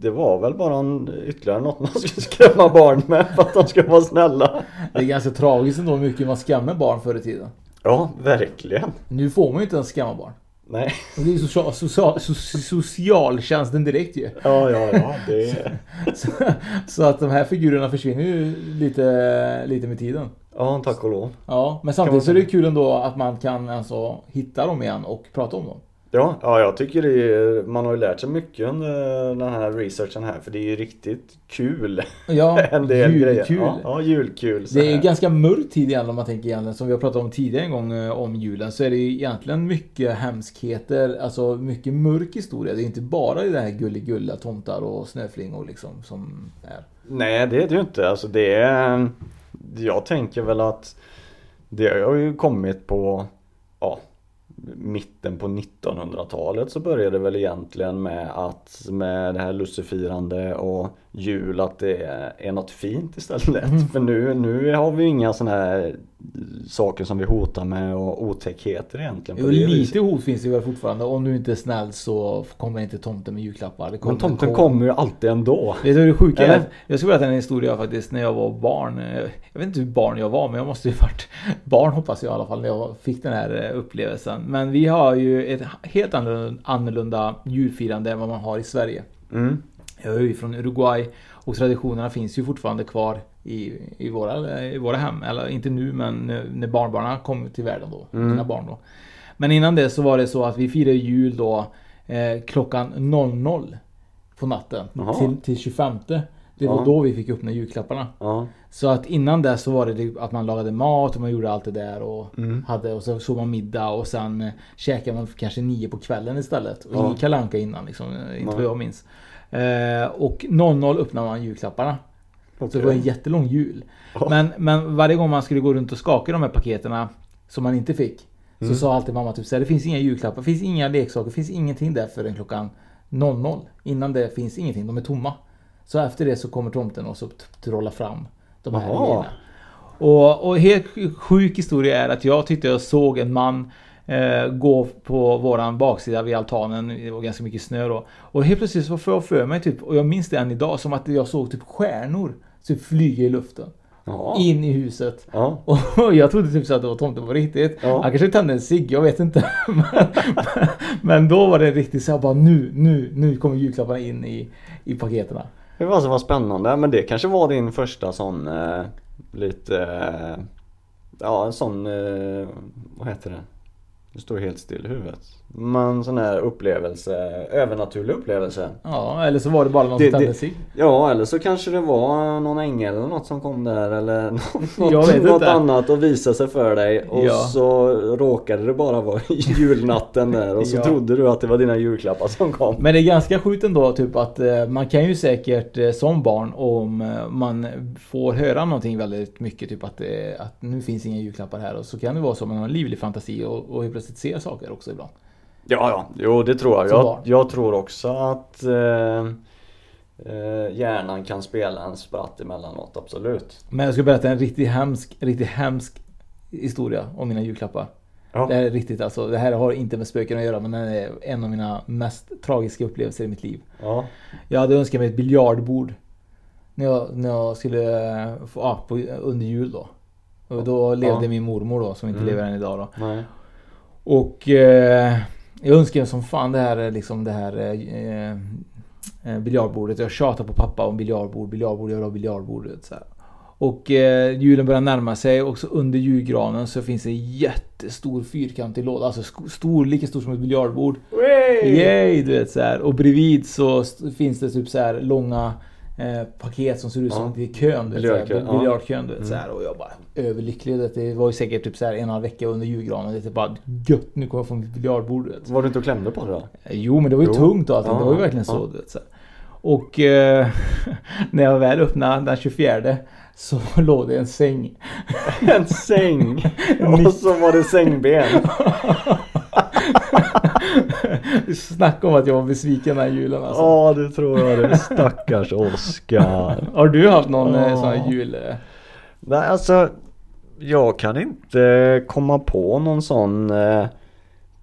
det var väl bara en, ytterligare något man skulle skrämma barn med för att de ska vara snälla. Det är ganska tragiskt ändå hur mycket man skrämmer barn förr i tiden. Ja, verkligen. Nu får man ju inte ens skrämma barn. Nej. Och det är social, social, so- socialtjänsten direkt ju. Ja, ja, ja. Det är... Så, så att de här figurerna försvinner ju lite, lite med tiden. Ja, tack och lov. Ja, men samtidigt så är det kul ändå att man kan alltså hitta dem igen och prata om dem. Ja, ja jag tycker det är, man har ju lärt sig mycket under den här researchen här för det är ju riktigt kul. Ja, en del grejer. julkul. Ja, ja, julkul. Det är ju ganska mörk tid igen om man tänker igen. Som vi har pratat om tidigare en gång eh, om julen. Så är det ju egentligen mycket hemskheter. Alltså mycket mörk historia. Det är inte bara det här gulligulla tomtar och snöflingor liksom som är. Nej, det är det ju inte. Alltså det är... Jag tänker väl att det har ju kommit på ja, mitten på 1900-talet så började det väl egentligen med att med det här lussefirande och jul att det är något fint istället. Mm. För nu, nu har vi inga sådana här saker som vi hotar med och otäckheter egentligen. Jo, viset. lite hot finns det väl fortfarande. Om du inte är snäll så kommer inte tomten med julklappar. Men tomten kommer ju alltid ändå. Vet du vad det sjuka är? Jag ska berätta en historia faktiskt när jag var barn. Jag vet inte hur barn jag var men jag måste ju varit barn hoppas jag i alla fall när jag fick den här eh, upplevelsen. Men vi har ju ett helt annorlunda julfirande än vad man har i Sverige. Mm. Jag är ju från Uruguay och traditionerna finns ju fortfarande kvar i, i, våra, i våra hem. Eller inte nu men när- barnbarnen kom till världen då. Mm. Mina barn då. Men innan det så var det så att vi firade jul då eh, klockan 00 på natten till, till 25. Det var Ja. då vi fick öppna julklapparna. Ja. Så att innan det så var det det att man lagade mat och man gjorde allt det där och Mm. hade och så såg man middag och sen eh, käkade man kanske nio på kvällen istället. Och Ja. ingen Kalle Anka innan liksom, eh, inte Nej. vad jag minns. Eh, och 00 öppnade man julklapparna. Så det var en jättelång jul. Ja. Men, men varje gång man skulle gå runt och skaka de här paketerna som man inte fick. Så Mm. sa alltid mamma typ så här, det finns inga julklappar, det finns inga leksaker, det finns ingenting där förrän klockan 00. Innan det finns ingenting, de är tomma. Så efter det så kommer tomten och så t- trolla fram de här grejerna. Och, och helt sjuk historia är att jag tyckte jag såg en man eh, gå på våran baksida vid altanen. Det var ganska mycket snö då. Och helt plötsligt så får jag för mig typ, och jag minns det än idag, som att jag såg typ stjärnor typ flyga i luften. Ja. In i huset. Ja. Och jag trodde typ så att det var tomten på riktigt. Ja. Han kanske tände en cigg, jag vet inte. men, men då var det riktigt så jag bara nu, nu, nu kommer julklapparna in i, i paketerna. Det var så var spännande, men det kanske var din första sån eh, lite eh, Ja en sån, eh, vad heter det? Du står helt still i huvudet. Men sån här upplevelse, övernaturlig upplevelse. Ja, eller så var det bara någon som tände cigg. Ja eller så kanske det var någon ängel eller något som kom där eller något, något annat och visade sig för dig och Ja. så råkade det bara vara julnatten där och så Ja. trodde du att det var dina julklappar som kom. Men det är ganska sjukt ändå typ att eh, man kan ju säkert eh, som barn om eh, man får höra någonting väldigt mycket typ att, att nu finns inga julklappar här och så kan det vara så att man har en livlig fantasi och, och plötsligt ser saker också ibland. Ja, ja, jo det tror jag. Jag, jag tror också att eh, eh, hjärnan kan spela en spratt emellanåt, absolut. Men jag ska berätta en riktigt hemsk, riktigt hemsk historia om mina julklappar. Ja. Det här är riktigt alltså, det här har inte med spöken att göra men det är en av mina mest tragiska upplevelser i mitt liv. Ja. Jag hade önskat mig ett biljardbord. När jag, när jag skulle eh, få, ja, på, under jul då. Och då levde Ja. min mormor då som inte Mm. lever än idag då. Nej. Och eh, jag önskar som fan det här liksom det här eh, eh, biljardbordet. Jag tjatar på pappa om biljardbord, biljardbord, jag vill ha biljardbord. Så här. Och eh, julen börjar närma sig och så under julgranen så finns det en jättestor fyrkantig låda. Alltså stor, lika stor som ett biljardbord. Yay! Du vet så här. Och bredvid så finns det typ så här långa eh, paket som ser ut som Ja. är kön. Ja. biljardkön. Vet, Mm. Och jag bara överlycklig. Det var ju säkert typ så här en halv vecka under julgranen. Det är bara gött, nu kommer jag få mitt biljardbord. Var du inte och klämde på det då? Jo men det var ju Jo. tungt och allting. Ja, det var ju verkligen så. ja. Vet, så. Och eh, när jag väl öppnade den 24 så låg det en säng. En säng! och så var det sängben. Snacka om att jag var besviken den här julen alltså. Ja, det tror jag det. Stackars Oskar. Har du haft någon eh, Ja. sån här jul? eh? Nej, alltså. Jag kan inte komma på någon sån eh,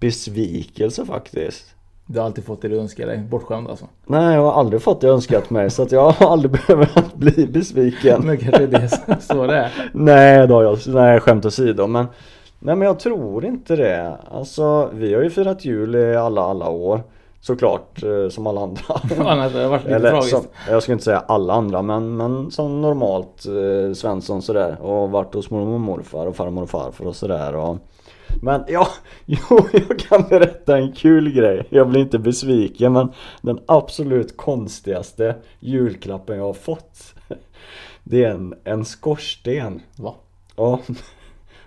besvikelse faktiskt. Du har alltid fått det du önskar dig. Bortskämd alltså. Nej, jag har aldrig fått det önskat mig så att jag har aldrig behövt bli besviken. Men kanske det är så det är. Nej då, jag, nej skämt åsido men Nej men jag tror inte det. Alltså vi har ju firat jul i alla alla år. Såklart eh, som alla andra. Annars det varit lite Eller tragiskt. som, jag ska inte säga alla andra men, men som normalt eh, Svensson sådär. Och varit hos mormor och morfar och farmor och farfar och sådär. Och, men ja, jo jag kan berätta en kul grej. Jag blir inte besviken men den absolut konstigaste julklappen jag har fått. Det är en, en skorsten. Va? Ja.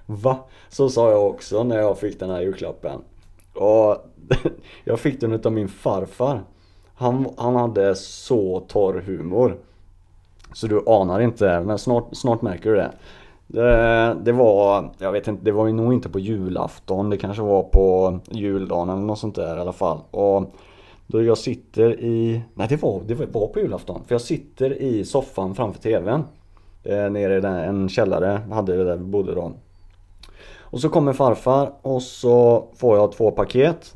Va? Så sa jag också när jag fick den här julklappen. Och jag fick den utav min farfar. Han, han hade så torr humor. Så du anar inte, men snart, snart märker du det. det. Det var, jag vet inte, det var ju nog inte på julafton. Det kanske var på juldagen eller något sånt där i alla fall. Och då jag sitter i, nej det var, det var på julafton. För jag sitter i soffan framför TVn. Eh, nere i den, en källare, hade vi där vi bodde då. Och så kommer farfar och så får jag två paket.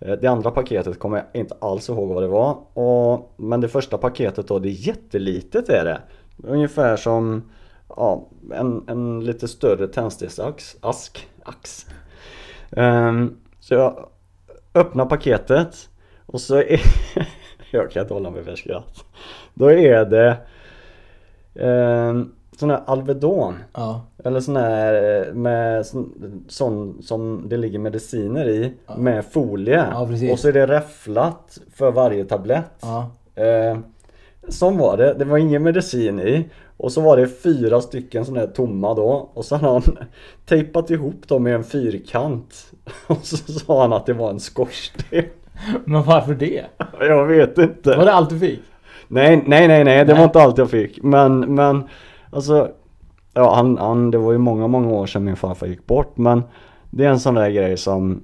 Eh, det andra paketet kommer jag inte alls ihåg vad det var. Och, men det första paketet då, det är jättelitet är det. Ungefär som ja, en, en lite större tändsticksask. Ask, ax. Um, så jag öppnar paketet och så är Jag kan inte hålla mig för skratt. Då är det um, sån här Alvedon. Ja. Eller sån här eh, med sån, sån som det ligger mediciner i med folie. Ja, och så är det räfflat för varje tablett. Ja. Eh, som var det. Det var ingen medicin i. Och så var det fyra stycken sådana här tomma då. Och så hade han tejpat ihop dem med en fyrkant. Och så sa han att det var en skorsten. Men varför det? Jag vet inte. Var det allt du fick? Nej, nej, nej, nej. Det Nej. var inte allt jag fick. Men, men alltså. Ja, han, han, det var ju många, många år sedan min farfar gick bort. Men det är en sån där grej som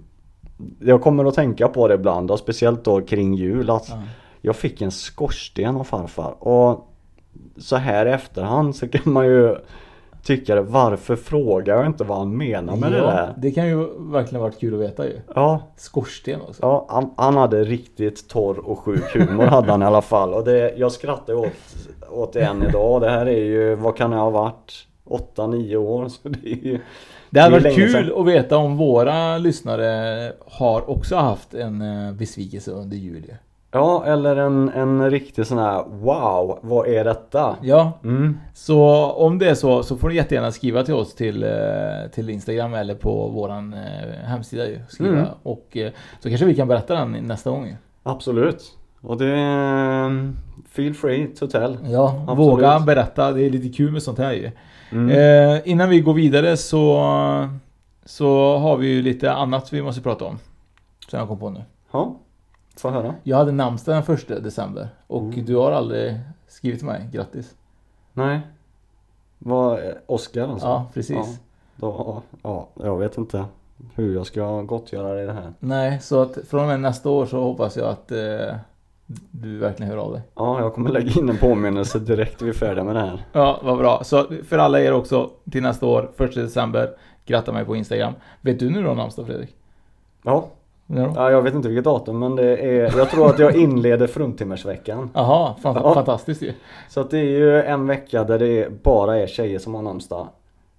jag kommer att tänka på det ibland och speciellt då kring jul att jag fick en skorsten av farfar och så här i efterhand så kan man ju tycka det, varför frågar jag inte vad han menar med det där? det kan ju verkligen varit kul att veta ju. Ja, Skorsten också. ja han, han hade riktigt torr och sjuk humor hade han i alla fall och det, jag skrattar åt, åt det än idag. Det här är ju, vad kan det ha varit? 8-9 år så det är ju Det hade varit kul sedan. att veta om våra lyssnare har också haft en eh, besvikelse under jul ju. Ja, eller en, en riktig sån här Wow, vad är detta? Ja, Mm. så om det är så så får ni jättegärna skriva till oss till, eh, till Instagram eller på våran eh, hemsida ju. Skriva. Mm. Och eh, så kanske vi kan berätta den nästa gång. Absolut. Och det är Feel free to tell. Ja, Absolut. våga berätta. Det är lite kul med sånt här ju. Mm. Eh, innan vi går vidare så, så har vi ju lite annat vi måste prata om. Som jag kom på nu. Ja, få höra. Jag hade namnsdag den första december och Mm. du har aldrig skrivit till mig. Grattis. Nej. Vad, Oskar alltså? Ja, precis. Ja, då, ja, jag vet inte hur jag ska gottgöra i det här. Nej, så att från och med nästa år så hoppas jag att eh, du verkligen hör av dig. Ja, jag kommer lägga in en påminnelse direkt vi är färdiga med det här. Ja, vad bra. Så för alla er också till nästa år, 1 december, gratta mig på Instagram. Vet du nu då namnsdag Fredrik? Ja. Ja, jag vet inte vilket datum men det är, jag tror att jag inleder fruntimmersveckan. Jaha, fan, Ja. fantastiskt ju. Så att det är ju en vecka där det bara är tjejer som har namnsdag.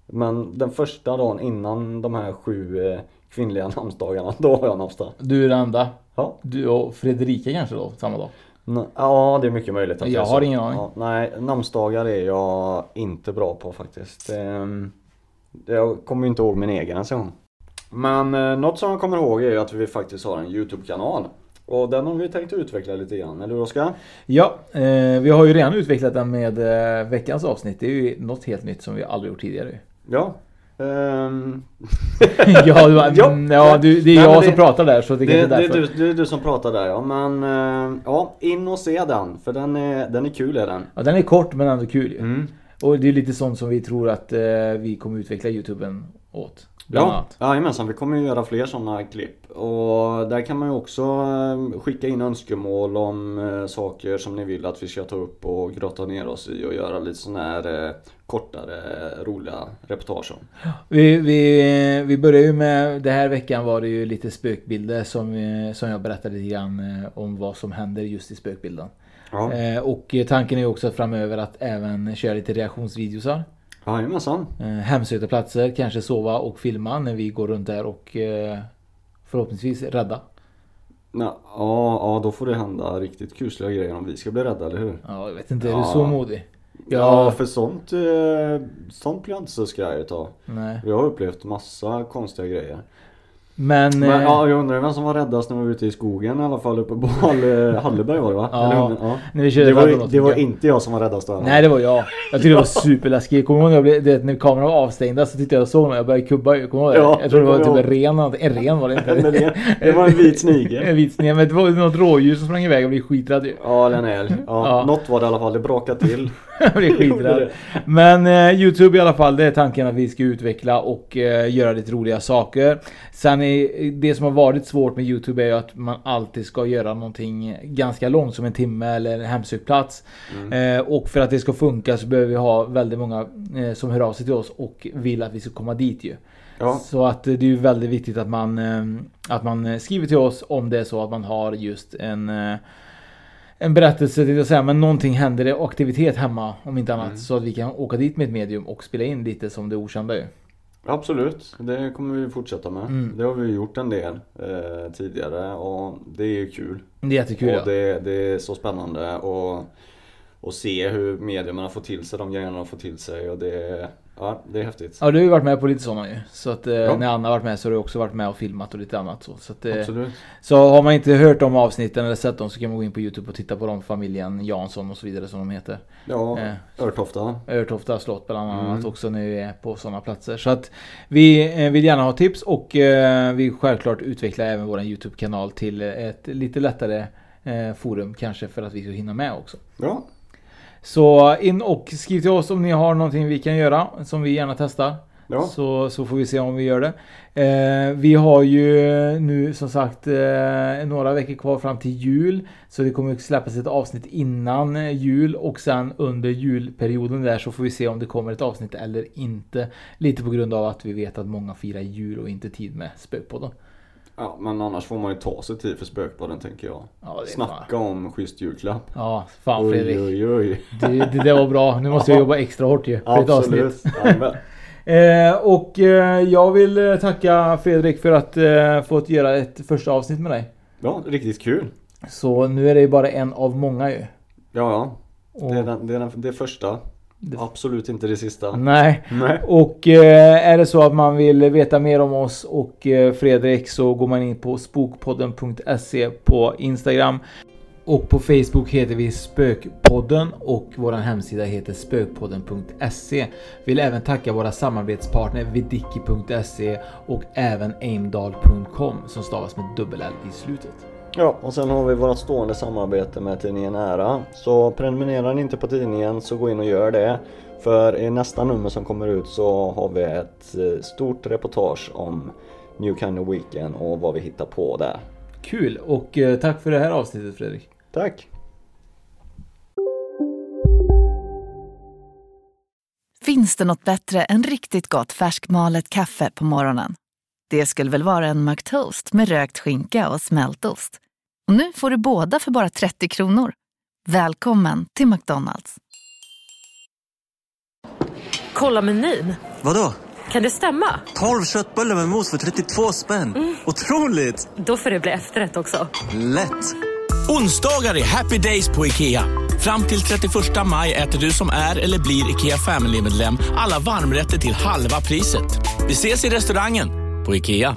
Men den första dagen innan de här sju eh, kvinnliga namnsdagarna, då har jag namnsdag. Du är den enda. Ja. Du och Fredrika kanske då, samma dag? N- Ja, det är mycket möjligt att Jag det är så. har ingen aning. Ja, nej, namnsdagar är jag inte bra på faktiskt. Ehm, Jag kommer ju inte ihåg min egen ens en gång. Men eh, något som jag kommer ihåg är att vi faktiskt har en YouTube-kanal. Och den har vi tänkt utveckla lite grann, eller hur Oskar? Ja, eh, vi har ju redan utvecklat den med eh, veckans avsnitt. Det är ju något helt nytt som vi aldrig gjort tidigare. Ja. Ehm, ja, du, ja, ja du, det är Nej, jag det- som pratar där så det, Det, det, är därför. du, det är du som pratar där ja, men eh, ja, in och se den. För den är, den är kul är den. Ja, den är kort men ändå kul ju. Mm. Och det är lite sånt som vi tror att eh, vi kommer utveckla YouTuben åt. Ja, jajamensan. Vi kommer ju göra fler sådana klipp. Och där kan man ju också eh, skicka in önskemål om eh, saker som ni vill att vi ska ta upp och grotta ner oss i och göra lite sådana här eh, kortare, roliga reportage om. Vi, vi, vi börjar ju med, den här veckan var det ju lite spökbilder som, som jag berättade lite grann om vad som händer just i spökbilden. Ja. Och tanken är ju också framöver att även köra lite reaktionsvideosar. Jajamensan. Eh, hemsökta kanske sova och filma när vi går runt där och eh, förhoppningsvis rädda. Ja, ja, då får det hända riktigt kusliga grejer om vi ska bli rädda, eller hur? Ja, jag vet inte, är Ja. du så modig? Ja, för sånt, eh, sånt blir jag inte så skraj utav. Jag har upplevt massa konstiga grejer. Men, Men eh, ja, jag undrar vem som var räddast när vi var ute i skogen i alla fall uppe på Halle, Halleberg var det va? Ja, Eller när vi körde det var, det var inte jag som var räddast då. Nej det var jag. Jag tyckte det var superläskigt. Kommer du ihåg när, jag blev, det, när kameran var avstängda så tyckte jag såg någon. Jag började kubba. Kommer du ihåg? Ja, jag tror det det var typ en ren. En ren var det inte. Det var en vit snigel. en vit snigel. Men det var något rådjur som sprang iväg och blev skiträdd. Ja, eller en älg. Ja, Ja. Något var det i alla fall. Det brakade till. Blev skiträdd. Men eh, Youtube i alla fall, det är tanken att vi ska utveckla och eh, göra lite roliga saker. Sen är, det som har varit svårt med Youtube är ju att man alltid ska göra någonting ganska långt som en timme eller en hemsökt plats. Mm. Eh, och för att det ska funka så behöver vi ha väldigt många eh, som hör av sig till oss och vill att vi ska komma dit ju. Ja. Så att eh, det är väldigt viktigt att man, eh, att man skriver till oss om det är så att man har just en en berättelse till att säga, men någonting händer, det är aktivitet hemma om inte annat. Mm. Så att vi kan åka dit med ett medium och spela in lite som det okända ju. Absolut, det kommer vi fortsätta med. Mm. Det har vi gjort en del eh, tidigare och det är ju kul. Det är jättekul Och ja. det, det är så spännande och, och se hur medierna får till sig de grejerna de får till sig och det, ja, det är häftigt. Ja du har ju varit med på lite sådana ju. Så att eh, Ja. när Anna har varit med så har du också varit med och filmat och lite annat så. Så, att, eh, Absolut. så har man inte hört de avsnitten eller sett dem så kan man gå in på Youtube och titta på dem, familjen Jansson och så vidare som de heter. Ja, Eh, Örtofta. Örtofta slott bland annat Mm. också när vi är på sådana platser. Så att vi eh, vill gärna ha tips och eh, vi självklart utvecklar även vår Youtube-kanal till ett lite lättare forum kanske för att vi ska hinna med också. Ja. Så in och skriv till oss om ni har någonting vi kan göra som vi gärna testar. Ja. Så, så får vi se om vi gör det. Eh, vi har ju nu som sagt eh, några veckor kvar fram till jul. Så det kommer släppas ett avsnitt innan eh, jul och sen under julperioden där så får vi se om det kommer ett avsnitt eller inte. Lite på grund av att vi vet att många firar jul och inte tid med spökpodden. Ja, men annars får man ju ta sig tid för spökpodden tänker jag. Ja, är Snacka om schysst julklapp. Ja, fan Fredrik. Oj, oj, oj. Det, det där var bra. Nu måste jag jobba extra hårt ju. För ett Absolut. avsnitt. Jajamän. Eh, och eh, jag vill eh, tacka Fredrik för att eh, fått göra ett första avsnitt med dig. Ja, riktigt kul. Så nu är det ju bara en av många ju. Ja, ja. Det är, den, det är den, det första. Absolut inte det sista. Nej. Nej. Och eh, är det så att man vill veta mer om oss och eh, Fredrik så går man in på spokpodden.se på Instagram. Och på Facebook heter vi Spökpodden och vår hemsida heter spökpodden.se. Vill även tacka våra samarbetspartner vidiki.se och även aimdal.com som stavas med dubbel L i slutet. Ja, och sen har vi vårt stående samarbete med tidningen Ära. Så prenumererar ni inte på tidningen så gå in och gör det. För i nästa nummer som kommer ut så har vi ett eh, stort reportage om New Kind of Weekend och vad vi hittar på där. Kul och eh, tack för det här avsnittet Fredrik. Tack! Finns det något bättre än riktigt gott färskmalet kaffe på morgonen? Det skulle väl vara en McToast med rökt skinka och smältost. Och nu får du båda för bara 30 kronor. Välkommen till McDonalds. Kolla menyn. Vadå? Kan det stämma? 12 köttbullar med mos för 32 spänn. Otroligt! Då får det bli efterrätt också. Lätt! Onsdagar är happy days på IKEA. Fram till 31 maj äter du som är eller blir IKEA Family-medlem alla varmrätter till halva priset. Vi ses i restaurangen på IKEA.